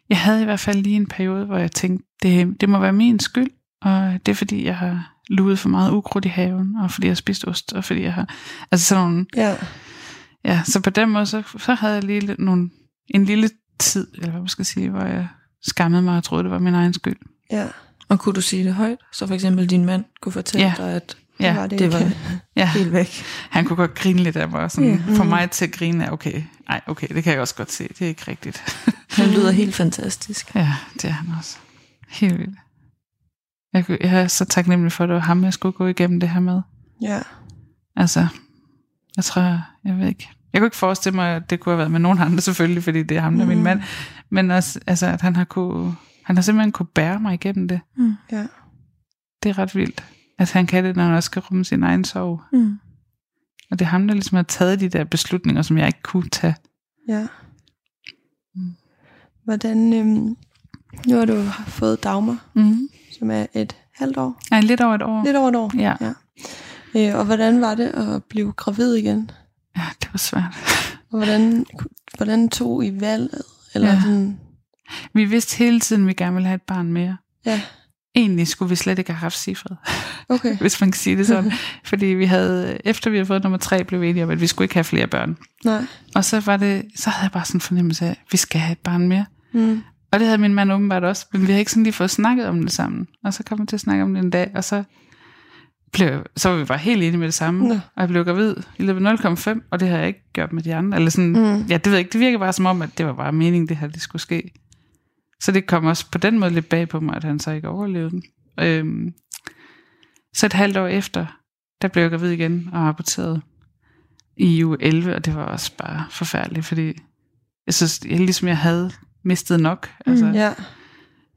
Jeg havde i hvert fald lige en periode, hvor jeg tænkte, det, det må være min skyld, og det er fordi, jeg har luet for meget ukrudt i haven, og fordi jeg har spist ost, og fordi jeg har... Altså sådan nogle... Ja. Ja, så på den måde, så, så havde jeg lige nogle, en lille tid, eller hvad man skal sige, hvor jeg skammede mig og troede, det var min egen skyld. Ja. Og kunne du sige det højt? Så for eksempel din mand kunne fortælle Ja. dig, at Ja, var det, det var ja. helt væk. Han kunne godt grine lidt af mig, sådan, Ja. ja. for Mhm. mig til at grine er, okay, nej, okay, det kan jeg også godt se, det er ikke rigtigt. Han lyder helt fantastisk. ja, det er han også. Helt vildt. Jeg, jeg er så taknemmelig for, at det var ham, jeg skulle gå igennem det her med. Ja. Altså, jeg tror, jeg ved ikke. Jeg kunne ikke forestille mig, at det kunne have været med nogen andre selvfølgelig, fordi det er ham, der er min Mm. mand. Men også, altså, at han har, kunne, han har simpelthen kunne bære mig igennem det. Ja. Det er ret vildt, at han kan det, når han også skal rumme sin egen sorg. Mm. Og det er ham, der ligesom har taget de der beslutninger, som jeg ikke kunne tage. Ja. Hvordan, øhm, nu har du fået Dagmar, Mm. som er et halvt år. Ja, lidt over et år. Lidt over et år. Ja. ja. Øh, og hvordan var det at blive gravid igen? Ja, det var svært. Og hvordan, hvordan tog I valget? Eller Ja. sådan, Vi vidste hele tiden, at vi gerne ville have et barn mere. ja, Egentlig skulle vi slet ikke have haft Sifred, okay. hvis man kan sige det sådan. Fordi vi havde, efter vi havde fået nummer tre, blev vi enige om, at vi skulle ikke have flere børn. Nej. Og så var det, så havde jeg bare sådan en fornemmelse af, at vi skal have et barn mere. Mm. Og det havde min mand åbenbart også, men vi havde ikke sådan lige fået snakket om det sammen. Og så kom vi til at snakke om det en dag, og så, blev, så var vi bare helt enige med det samme. Nå. Og jeg blev gravid i løbet af 0,5, og det har jeg ikke gjort med de andre. Eller sådan, Mm. ja, det ved jeg ikke, det virker bare som om, at det var bare meningen, det her det skulle ske. Så det kom også på den måde lidt bag på mig, at han så ikke overlevede den. Øhm, så et halvt år efter, der blev jeg gravid igen og aborteret i uge 11, og det var også bare forfærdeligt, fordi jeg synes, jeg, ligesom jeg havde mistet nok. Altså, Mm, ja.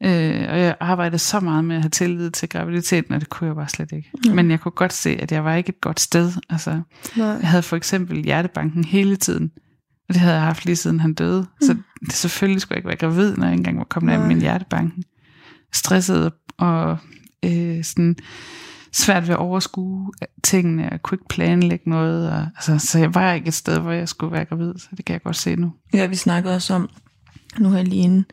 Øh, og jeg arbejdede så meget med at have tillid til graviditeten, og det kunne jeg bare slet ikke. Ja. Men jeg kunne godt se, at jeg var ikke et godt sted. Altså, Nej. jeg havde for eksempel hjertebanken hele tiden, og det havde jeg haft lige siden han døde. Mm. Så det, selvfølgelig skulle jeg ikke være gravid, når jeg ikke engang var kommet af min hjertebanken. Stresset og øh, sådan svært ved at overskue tingene, jeg kunne ikke planlægge noget. Og, altså, så jeg var ikke et sted, hvor jeg skulle være gravid, så det kan jeg godt se nu. Ja, vi snakkede også om, nu her lige inden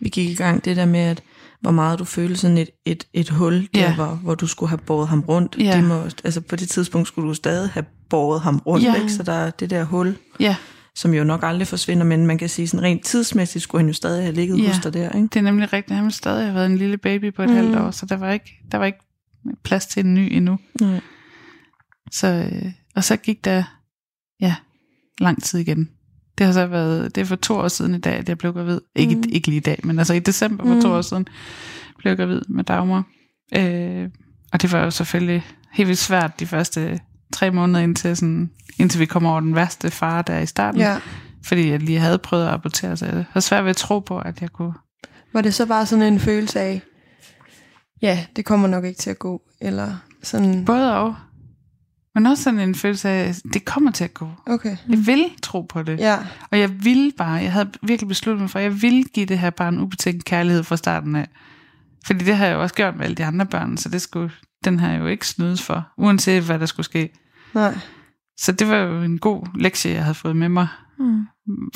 vi gik i gang, det der med, at hvor meget du følte sådan et, et, et hul, der Ja. hvor, hvor du skulle have båret ham rundt. Ja. Det må, altså på det tidspunkt skulle du stadig have båret ham rundt, Ja. ikke? så der er det der hul, Ja, som jo nok aldrig forsvinder, men man kan sige sådan rent tidsmæssigt skulle han jo stadig have ligget Ja. hos dig der, ikke? Det er nemlig rigtigt. Han ville stadig have været en lille baby på et mm. halvt år, så der var ikke, der var ikke plads til en ny endnu. Nej. Så, øh, og så gik der, ja, lang tid igen. Det har så været, det er for to år siden i dag, at jeg blev gravid. Ikke, Mm. ikke lige i dag, men altså i december for to Mm. år siden, blev jeg gravid med Dagmar. Øh, og det var jo selvfølgelig helt vildt svært de første tre måneder, indtil, sådan, indtil vi kom over den værste fare der i starten. Ja. Fordi jeg lige havde prøvet at abortere, så jeg havde svært ved at tro på, at jeg kunne Var det så bare sådan en følelse af, ja, det kommer nok ikke til at gå, eller sådan, Både og. Men også sådan en følelse af, det kommer til at gå. okay, Jeg vil tro på det. ja, Og jeg ville bare, jeg havde virkelig besluttet mig for, at jeg ville give det her barn ubetinget kærlighed fra starten af. Fordi det har jeg jo også gjort med alle de andre børn, så det skulle, den jeg jo ikke snydes for, uanset hvad der skulle ske. Nej, Så det var jo en god lektie, jeg havde fået med mig Mm.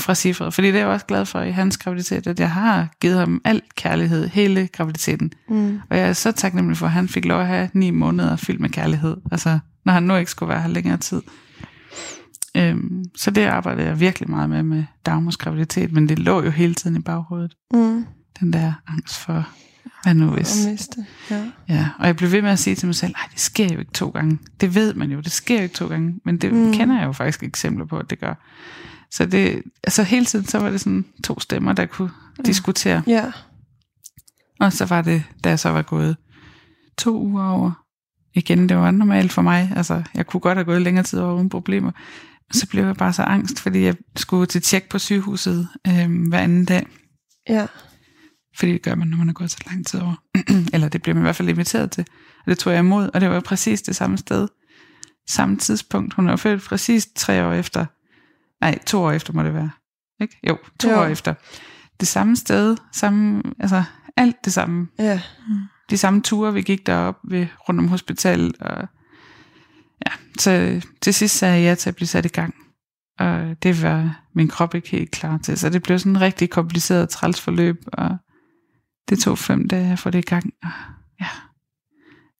fra Sifred. Fordi det er jeg også glad for i hans graviditet, at jeg har givet ham alt kærlighed, hele graviditeten. mm, Og jeg er så taknemmelig for, at han fik lov at have ni måneder fyldt med kærlighed. Altså, når han nu ikke skulle være her længere tid. Øhm, så det arbejdede jeg virkelig meget med, med Dagmars graviditet. Men det lå jo hele tiden i baghovedet. mm, Den der angst for, hvad nu hvis. og miste, ja, Ja, og jeg blev ved med at sige til mig selv, nej, det sker jo ikke to gange. Det ved man jo, det sker jo ikke to gange. Men det mm. kender jeg jo faktisk eksempler på, at det gør. Så det, altså hele tiden, så var det sådan to stemmer, der kunne Ja. diskutere. ja, Og så var det, da jeg så var gået to uger over. Igen, det var normalt for mig. Altså, jeg kunne godt have gået længere tid over uden problemer. Så blev jeg bare så angst, fordi jeg skulle til tjek på sygehuset øh, hver anden dag. ja, Fordi det gør man, når man har gået så lang tid over. Eller det bliver man i hvert fald inviteret til. Og det tog jeg imod, og det var præcis det samme sted. Samme tidspunkt. Hun er født præcis tre år efter. Nej, to år efter må det være. Ikke? Jo, to Jo. år efter. Det samme sted, samme, altså alt det samme ja, de samme ture, vi gik derop ved, rundt om hospitalet. Og, ja, så til sidst sagde jeg ja til at blive sat i gang. Og det var min krop ikke helt klar til. Så det blev sådan en rigtig kompliceret træls forløb. Og det tog fem dage at få det i gang. Og ja,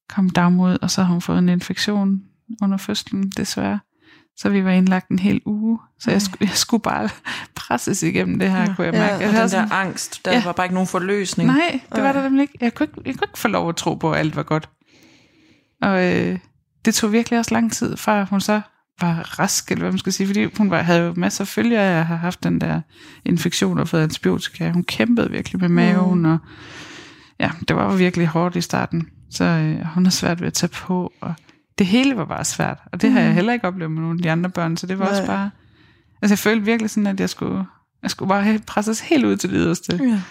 kom dagmod, og så har hun fået en infektion under fødslen, desværre. Så vi var indlagt en hel uge. Så jeg, skulle, jeg skulle bare presses igennem det her, Ja. kunne jeg Ja, mærke. og Jeg Og den sådan- der angst, der Ja. var bare ikke nogen forløsning. Nej, det var der nemlig ikke. Jeg kunne ikke, jeg kunne ikke få lov at tro på, at alt var godt. Og øh, det tog virkelig også lang tid, før hun så var rask, eller hvad man skal sige, fordi hun var, havde jo masser af følger af have haft den der infektion og fået antibiotika. Hun kæmpede virkelig med maven, mm. og ja, det var virkelig hårdt i starten. Så øh, hun har svært ved at tage på, og det hele var bare svært. Og det mm. har jeg heller ikke oplevet med nogle af de andre børn, så det var Nej. også bare... Altså jeg følte virkelig sådan, at jeg skulle, jeg skulle bare presses helt ud til det yderste. Ja.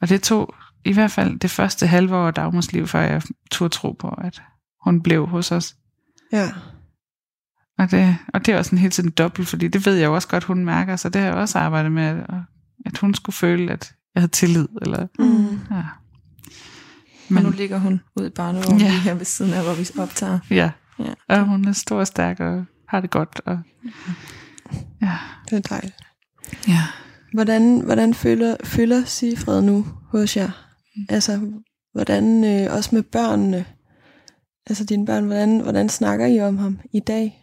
Og det tog i hvert fald det første halve år af Dagmars liv, før jeg turde tro på, at hun blev hos os. ja, Og det, og det er også en helt tiden dobbelt, fordi det ved jeg jo også godt, hun mærker, så det har jeg også arbejdet med, at, at hun skulle føle, at jeg havde tillid. Eller, Mm. ja. Men nu ligger hun ude i barnevognen Ja. ja. her ved siden af, hvor vi optager. Ja. Ja. Og hun er stor og stærk og har det godt. Og, ja. Det er dejligt. ja. Hvordan, hvordan føler, føler Sigfred nu hos jer? Altså, hvordan øh, også med børnene, altså dine børn, hvordan, hvordan snakker I om ham i dag?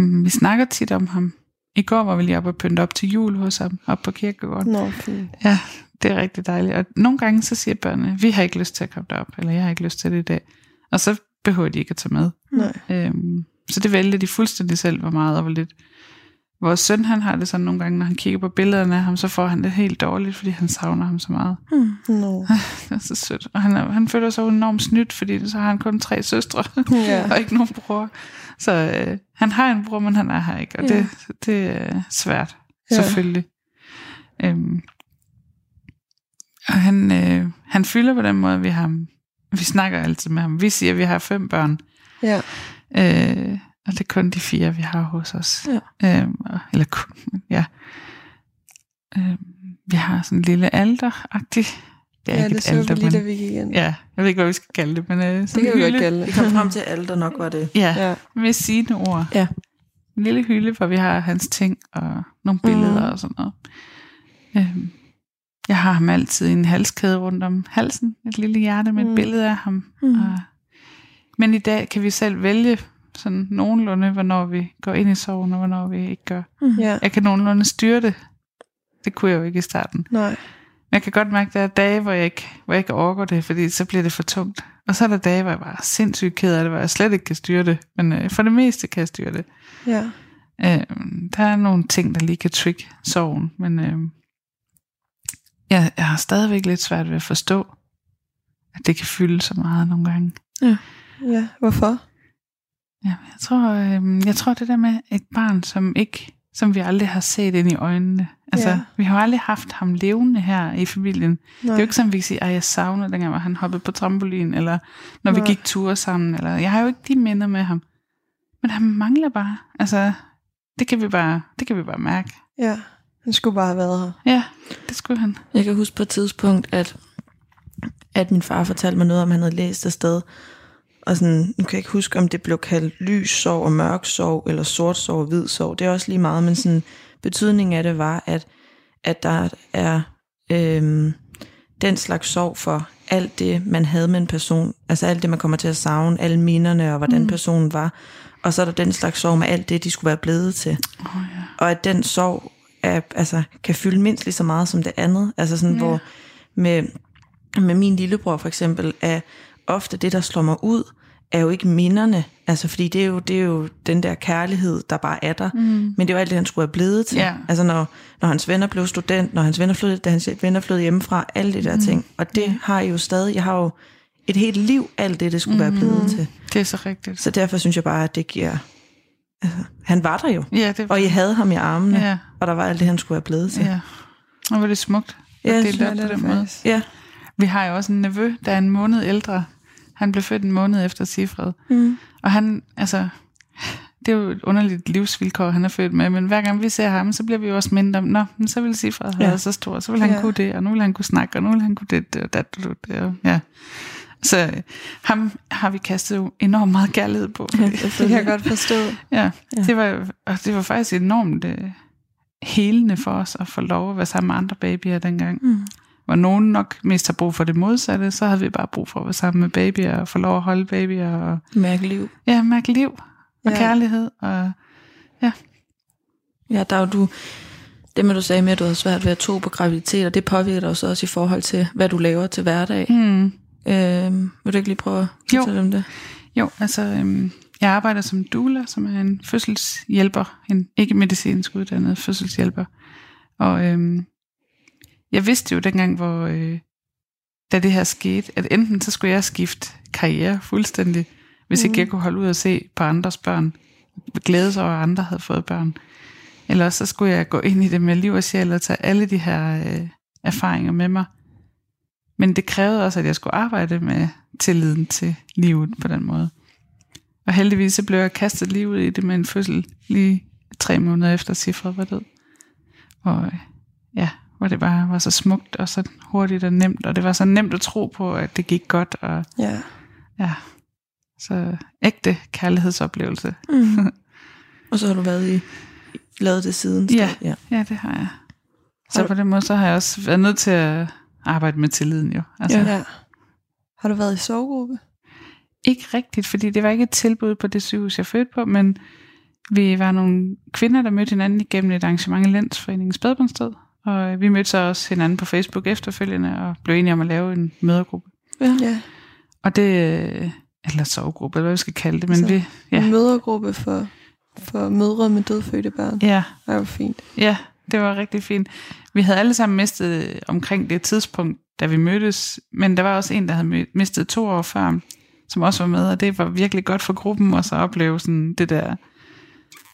Mm, Vi snakker tit om ham. I går var vi lige oppe og pynte op til jul hos ham, op på kirkegården. Nå, fint. Ja, det er rigtig dejligt. Og nogle gange så siger børnene, vi har ikke lyst til at komme derop, eller jeg har ikke lyst til det i dag. Og så behøver de ikke at tage med. Nej. Øhm, så det vælger de fuldstændig selv, hvor meget og hvor lidt. Vores søn, han har det sådan nogle gange, når han kigger på billederne af ham, så får han det helt dårligt, fordi han savner ham så meget. Nå. Det er så sødt. Og han, er, han føler sig enormt snydt, fordi så har han kun tre søstre, Ja. og ikke nogen bror. Så øh, han har en bror, men han er her ikke, og Ja. det, det er svært, Ja. selvfølgelig. Øhm, og han, øh, han fylder på den måde, vi har vi snakker altid med ham. Vi siger, at vi har fem børn, Ja. øh, og det er kun de fire, vi har hos os. Ja. Øhm, eller kun, ja. Øhm, vi har sådan en lille alter-agtig. Det er ja, ikke det et så vi alter, lige, da men, vi gik ind. ja, jeg ved ikke, hvad vi skal kalde det, men øh, sådan det kan vi godt kalde Vi det. kom frem til alt, der nok var det. Ja, Ja. med sine ord. Ja. En lille hylde, hvor vi har hans ting og nogle billeder Mhm. og sådan noget. Øhm, jeg har ham altid i en halskæde rundt om halsen. Et lille hjerte med et Mm. billede af ham. Mm. Og, men i dag kan vi selv vælge sådan nogenlunde, hvornår vi går ind i sorgen, og hvornår vi ikke gør. Ja. Jeg kan nogenlunde styre det. Det kunne jeg jo ikke i starten. Nej. Jeg kan godt mærke, at der er dage, hvor jeg ikke, hvor jeg ikke overgår det, fordi så bliver det for tungt. Og så er der dage, hvor jeg bare er sindssygt ked af det, hvor jeg slet ikke kan styre det. Men øh, for det meste kan jeg styre det. Ja. Øh, der er nogle ting, der lige kan trigge sorgen, men øh, jeg, jeg har stadigvæk lidt svært ved at forstå, at det kan fylde så meget nogle gange. Ja. Hvorfor? Ja, jeg tror, øh, jeg tror det der med et barn, som ikke, som vi aldrig har set ind i øjnene. Altså, Ja. vi har jo aldrig haft ham levende her i familien. Nej. Det er jo ikke sådan, vi kan sige, at jeg savner dengang, hvor han hoppede på trampolin, eller når vi Nej. gik ture sammen. Eller, jeg har jo ikke de minder med ham. Men han mangler bare. Altså, det kan vi bare, det kan vi bare mærke. Ja. Han skulle bare have været her. Ja, det skulle han. Jeg kan huske på et tidspunkt, at, at min far fortalte mig noget om, han havde læst et sted. Og sådan, nu kan jeg ikke huske, om det blev kaldt lys sov og mørk sov, eller sort sov og hvid sov. Det er også lige meget, men sådan, betydningen af det var, at, at der er øhm, den slags sorg for alt det, man havde med en person. Altså alt det, man kommer til at savne, alle minderne og hvordan mm. personen var. Og så er der den slags sorg med alt det, de skulle være blevet til. Oh, ja. Og at den sorg er, altså, kan fylde mindst lige så meget som det andet. Altså sådan, Ja. ja. hvor med, med min lillebror for eksempel, er ofte det, der slår mig ud, er jo ikke minderne. Altså, fordi det er jo, det er jo den der kærlighed, der bare er der. Mm. Men det er jo alt det, han skulle have blevet til. Ja. Altså, når, når hans venner blev student, når hans venner flyttede, da hans venner flyttede hjemmefra, alle de der mm. ting. Og det har jeg jo stadig. Jeg har jo et helt liv, alt det, det skulle mm. være blevet til. Det er så rigtigt. Så derfor synes jeg bare, at det giver... Altså, han var der jo. Ja, det Og jeg havde ham i armene, Ja. ja. og der var alt det, han skulle være blevet til. Ja. Og er det smukt. Ja, at jeg dele det op det på den det måde. faktisk. Ja. Vi har jo også en nevø, der er en måned ældre. Han blev født en måned efter Sifred. Mm. Og han, altså, det er jo et underligt livsvilkår, han er født med, men hver gang vi ser ham, så bliver vi jo også mindre om, nå, men så vil Sifred have Ja. så stor, så vil han Ja. kunne det, og nu vil han kunne snakke, og nu vil han kunne det, det og dat, det, det, og, ja. Så øh, ham har vi kastet jo enormt meget kærlighed på. Fordi, Det kan jeg godt forstå. ja, Ja. det var, og det var faktisk enormt øh, helende for os at få lov at være sammen med andre babyer dengang. Mm. Hvor nogen nok mest har brug for det modsatte, så havde vi bare brug for at være sammen med babyer og få lov at holde babyer og Mærke liv. ja, mærke liv og Ja. ja. kærlighed. Og, Ja, der er jo du, det med du sagde med, at du havde svært ved at tro på graviditet, og det påvirker dig også, også i forhold til, hvad du laver til hverdag. hmm, Øhm, vil du ikke lige prøve at Jo. fortælle om det? jo, altså øhm, jeg arbejder som doula, som er en fødselshjælper, en ikke medicinsk uddannet fødselshjælper. Og øhm, jeg vidste jo dengang, hvor øh, da det her skete, at enten så skulle jeg skifte karriere fuldstændig, hvis ikke jeg kunne holde ud og se på andres børn, glæde sig over, at andre havde fået børn. Eller også så skulle jeg gå ind i det med liv og sjæl og tage alle de her øh, erfaringer med mig. Men det krævede også, at jeg skulle arbejde med tilliden til livet på den måde. Og heldigvis så blev jeg kastet lige ud i det med en fødsel lige tre måneder efter Sifred var død. Og øh, hvor det bare var så smukt og så hurtigt og nemt, og det var så nemt at tro på, at det gik godt, og Ja. ja, så ægte kærlighedsoplevelse. Mm. og så har du været i, lavet det siden? Ja. ja. Ja, det har jeg. Så Har på den måde, så har jeg også været nødt til at arbejde med tilliden jo. Altså, Ja. Har du været i sovegruppe? Ikke rigtigt, fordi det var ikke et tilbud på det sygehus, jeg fødte på, men vi var nogle kvinder, der mødte hinanden igennem et arrangement i Landsforeningen Spædbåndsted, og vi mødte så også hinanden på Facebook efterfølgende og blev enige om at lave en mødergruppe. Ja. Ja. Og det, eller sovegruppe, eller hvad vi skal kalde det, men Så- vi, Ja. En mødergruppe for, for mødre med dødfødte børn. ja, Det var fint. Ja, det var rigtig fint. Vi havde alle sammen mistet omkring det tidspunkt, da vi mødtes, men der var også en, der havde mistet to år før, som også var med, og det var virkelig godt for gruppen også at opleve sådan det der,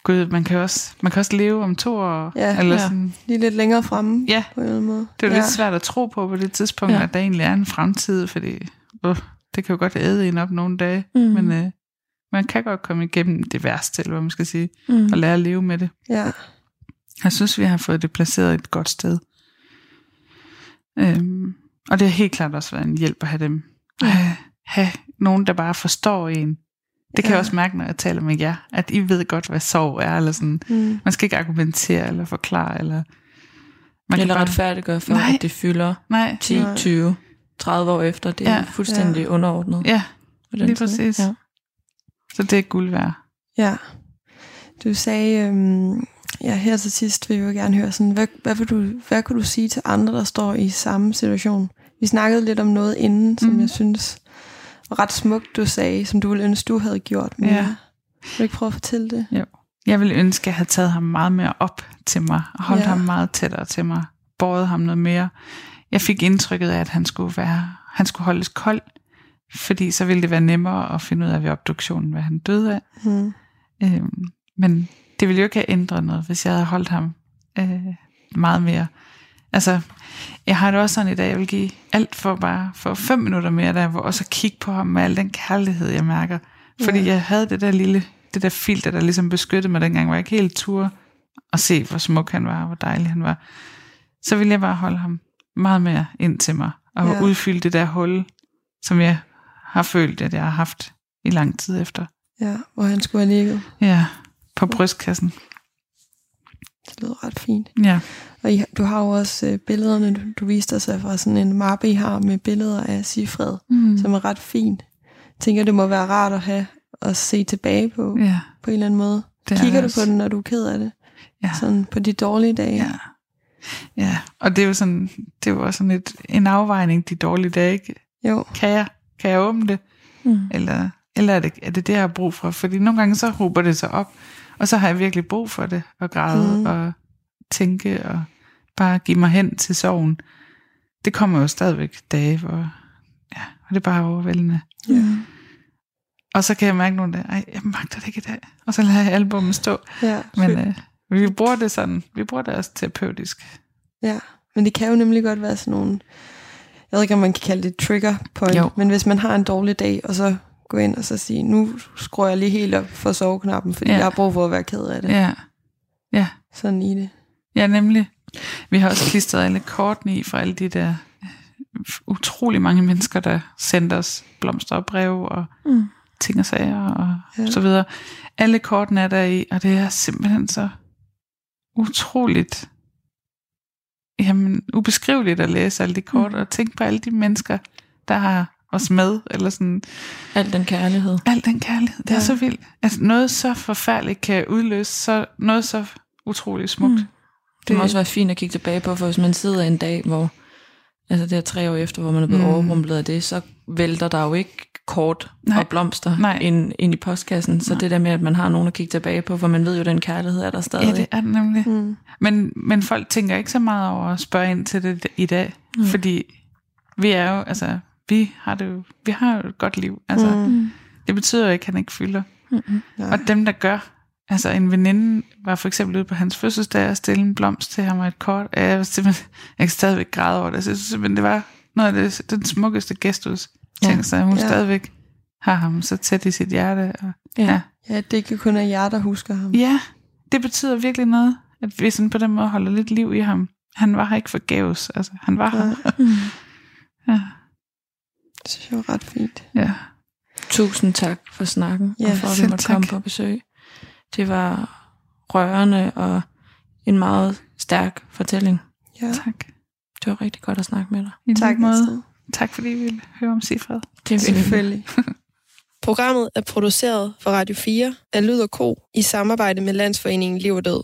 gud, man kan også, man kan også leve om to år, Ja, eller ja. sådan, Lige lidt længere fremme ja, på en eller anden måde. det var ja. lidt svært at tro på på det tidspunkt, Ja. ja. at der egentlig er en fremtid, fordi uh, det kan jo godt æde en op nogle dage, Mm. men uh, man kan godt komme igennem det værste, eller hvad man skal sige, Mm. og lære at leve med det. Ja. Jeg synes, vi har fået det placeret et godt sted. Øhm, og det har helt klart også været en hjælp at have dem. At have, have nogen, der bare forstår en. Det kan Ja. jeg også mærke, når jeg taler med jer, at I ved godt, hvad sorg er. Eller sådan. Mm. Man skal ikke argumentere eller forklare. Eller, man Eller bare, retfærdiggøre for, Nej. at det fylder Nej, 10, Nej. 20, 30 år efter. Det er Ja. fuldstændig Ja. underordnet. ja, lige tid, præcis. Ja. så det er guld værd. Ja. Du sagde, øhm, ja, her til sidst vil jeg jo gerne høre, sådan, hvad, hvad, vil du, hvad kunne du sige til andre, der står i samme situation? Vi snakkede lidt om noget inden, som Mhm. jeg synes ret smukt, du sagde, som du ville ønske, du havde gjort mere. Ja. Vil du ikke prøve at fortælle det? Jeg ville ønske, at jeg havde taget ham meget mere op til mig, og holdt ja. ham meget tættere til mig, båret ham noget mere. Jeg fik indtrykket af, at han skulle være, han skulle holdes kold, fordi så ville det være nemmere at finde ud af ved obduktionen, hvad han døde af. Mm. Øhm, men det ville jo ikke have ændret noget, hvis jeg havde holdt ham øh, meget mere. Altså, jeg har det også sådan i dag, jeg vil give alt for bare for fem minutter mere, der hvor også at kigge på ham med al den kærlighed, jeg mærker. Fordi Ja. jeg havde det der lille, det der filter, der ligesom beskyttede mig dengang, hvor jeg ikke helt turde at se, hvor smuk han var, og hvor dejlig han var. Så ville jeg bare holde ham meget mere ind til mig, og Ja. ja. udfylde det der hul, som jeg har følt, at jeg har haft i lang tid efter. Ja, hvor han skulle have ligget. Ja, på brystkassen. Det lød ret fint. Ja, Og I, du har jo også øh, billederne, du, du viste os af fra sådan en mappe, I har med billeder af Sifred, mm. som er ret fint. Jeg tænker, det må være rart at have at se tilbage på, ja på en eller anden måde. det er Kigger du på den, når du er ked af det? Ja. Sådan på de dårlige dage? Ja. ja, og det er jo sådan, det er jo også sådan et, en afvejning, de dårlige dage, ikke? Jo, Kan jeg, kan jeg åbne det? Mm. Eller, eller er, det, er det det, jeg har brug for? Fordi nogle gange så hober det sig op, og så har jeg virkelig brug for det, at græde Mm. og tænke og bare give mig hen til sorgen. Det kommer jo stadigvæk dage, hvor ja, og det er bare overvældende. Ja. Og så kan jeg mærke nogle dage, ej, jeg magter det ikke i dag. Og så lader jeg albumet stå. ja. Men øh, vi bruger det sådan, vi bruger det også terapeutisk. ja. Men det kan jo nemlig godt være sådan nogle, jeg ved ikke, om man kan kalde det trigger point, Jo. men hvis man har en dårlig dag, og så gå ind og så sige, nu skruer jeg lige helt op for soveknappen, fordi Ja. jeg har brug for at være ked af det. Ja, ja, Sådan i det. ja nemlig. Vi har også klistret alle kortene i fra alle de der øh, utrolig mange mennesker, der sendte os blomster og breve og Mm. ting og sager og ja. så videre. Alle kortene er der i, og det er simpelthen så utroligt jamen, ubeskriveligt at læse alle de kort, Mm. og tænke på alle de mennesker, der har os med, eller sådan, Al den kærlighed. al den kærlighed, det ja. Er så vildt. Altså noget så forfærdeligt kan udløse så, noget så utroligt smukt. Mm. Det må også være fint at kigge tilbage på, for hvis man sidder en dag, hvor altså det er tre år efter, hvor man er blevet mm. Overrumplet af det, så vælter der jo ikke kort Nej. Og blomster Nej. ind, ind i postkassen. Så Nej. det der med, at man har nogen at kigge tilbage på, for man ved jo, at den kærlighed er der stadig. Ja, det er det nemlig. Mm. Men, men folk tænker ikke så meget over at spørge ind til det i dag, mm. fordi vi er jo, altså, vi har det jo, vi har jo et godt liv. Altså, mm. Mm. det betyder jo ikke, at han ikke fylder. Mm-hmm. Ja. Og dem, der gør, altså en veninde var for eksempel ude på hans fødselsdag og stille en blomst til ham og et kort. Ja, Jeg, var simpelthen, jeg kan stadigvæk græde over det. Så jeg synes simpelthen, det var noget af det, den smukkeste gestus. Ja. Ja. Tænkte sig, hun Ja. stadigvæk har ham så tæt i sit hjerte. Og, Ja. ja. Ja, det ikke kun er jer, der husker ham. ja, det betyder virkelig noget, at vi sådan på den måde holder lidt liv i ham. Han var her ikke forgæves. Altså, han var her. Ja, Ja. Det synes jeg var ret fint. ja. Tusind tak for snakken, Ja, og for at vi måtte tak. komme på besøg. Det var rørende og en meget stærk fortælling. Ja. Tak. Det var rigtig godt at snakke med dig. I Tak, måde. Tak fordi I ville høre om Sifred. Det vil Selvfølgelig. Programmet er produceret for Radio 4 af Lyd og Ko i samarbejde med Landsforeningen Liv og Død.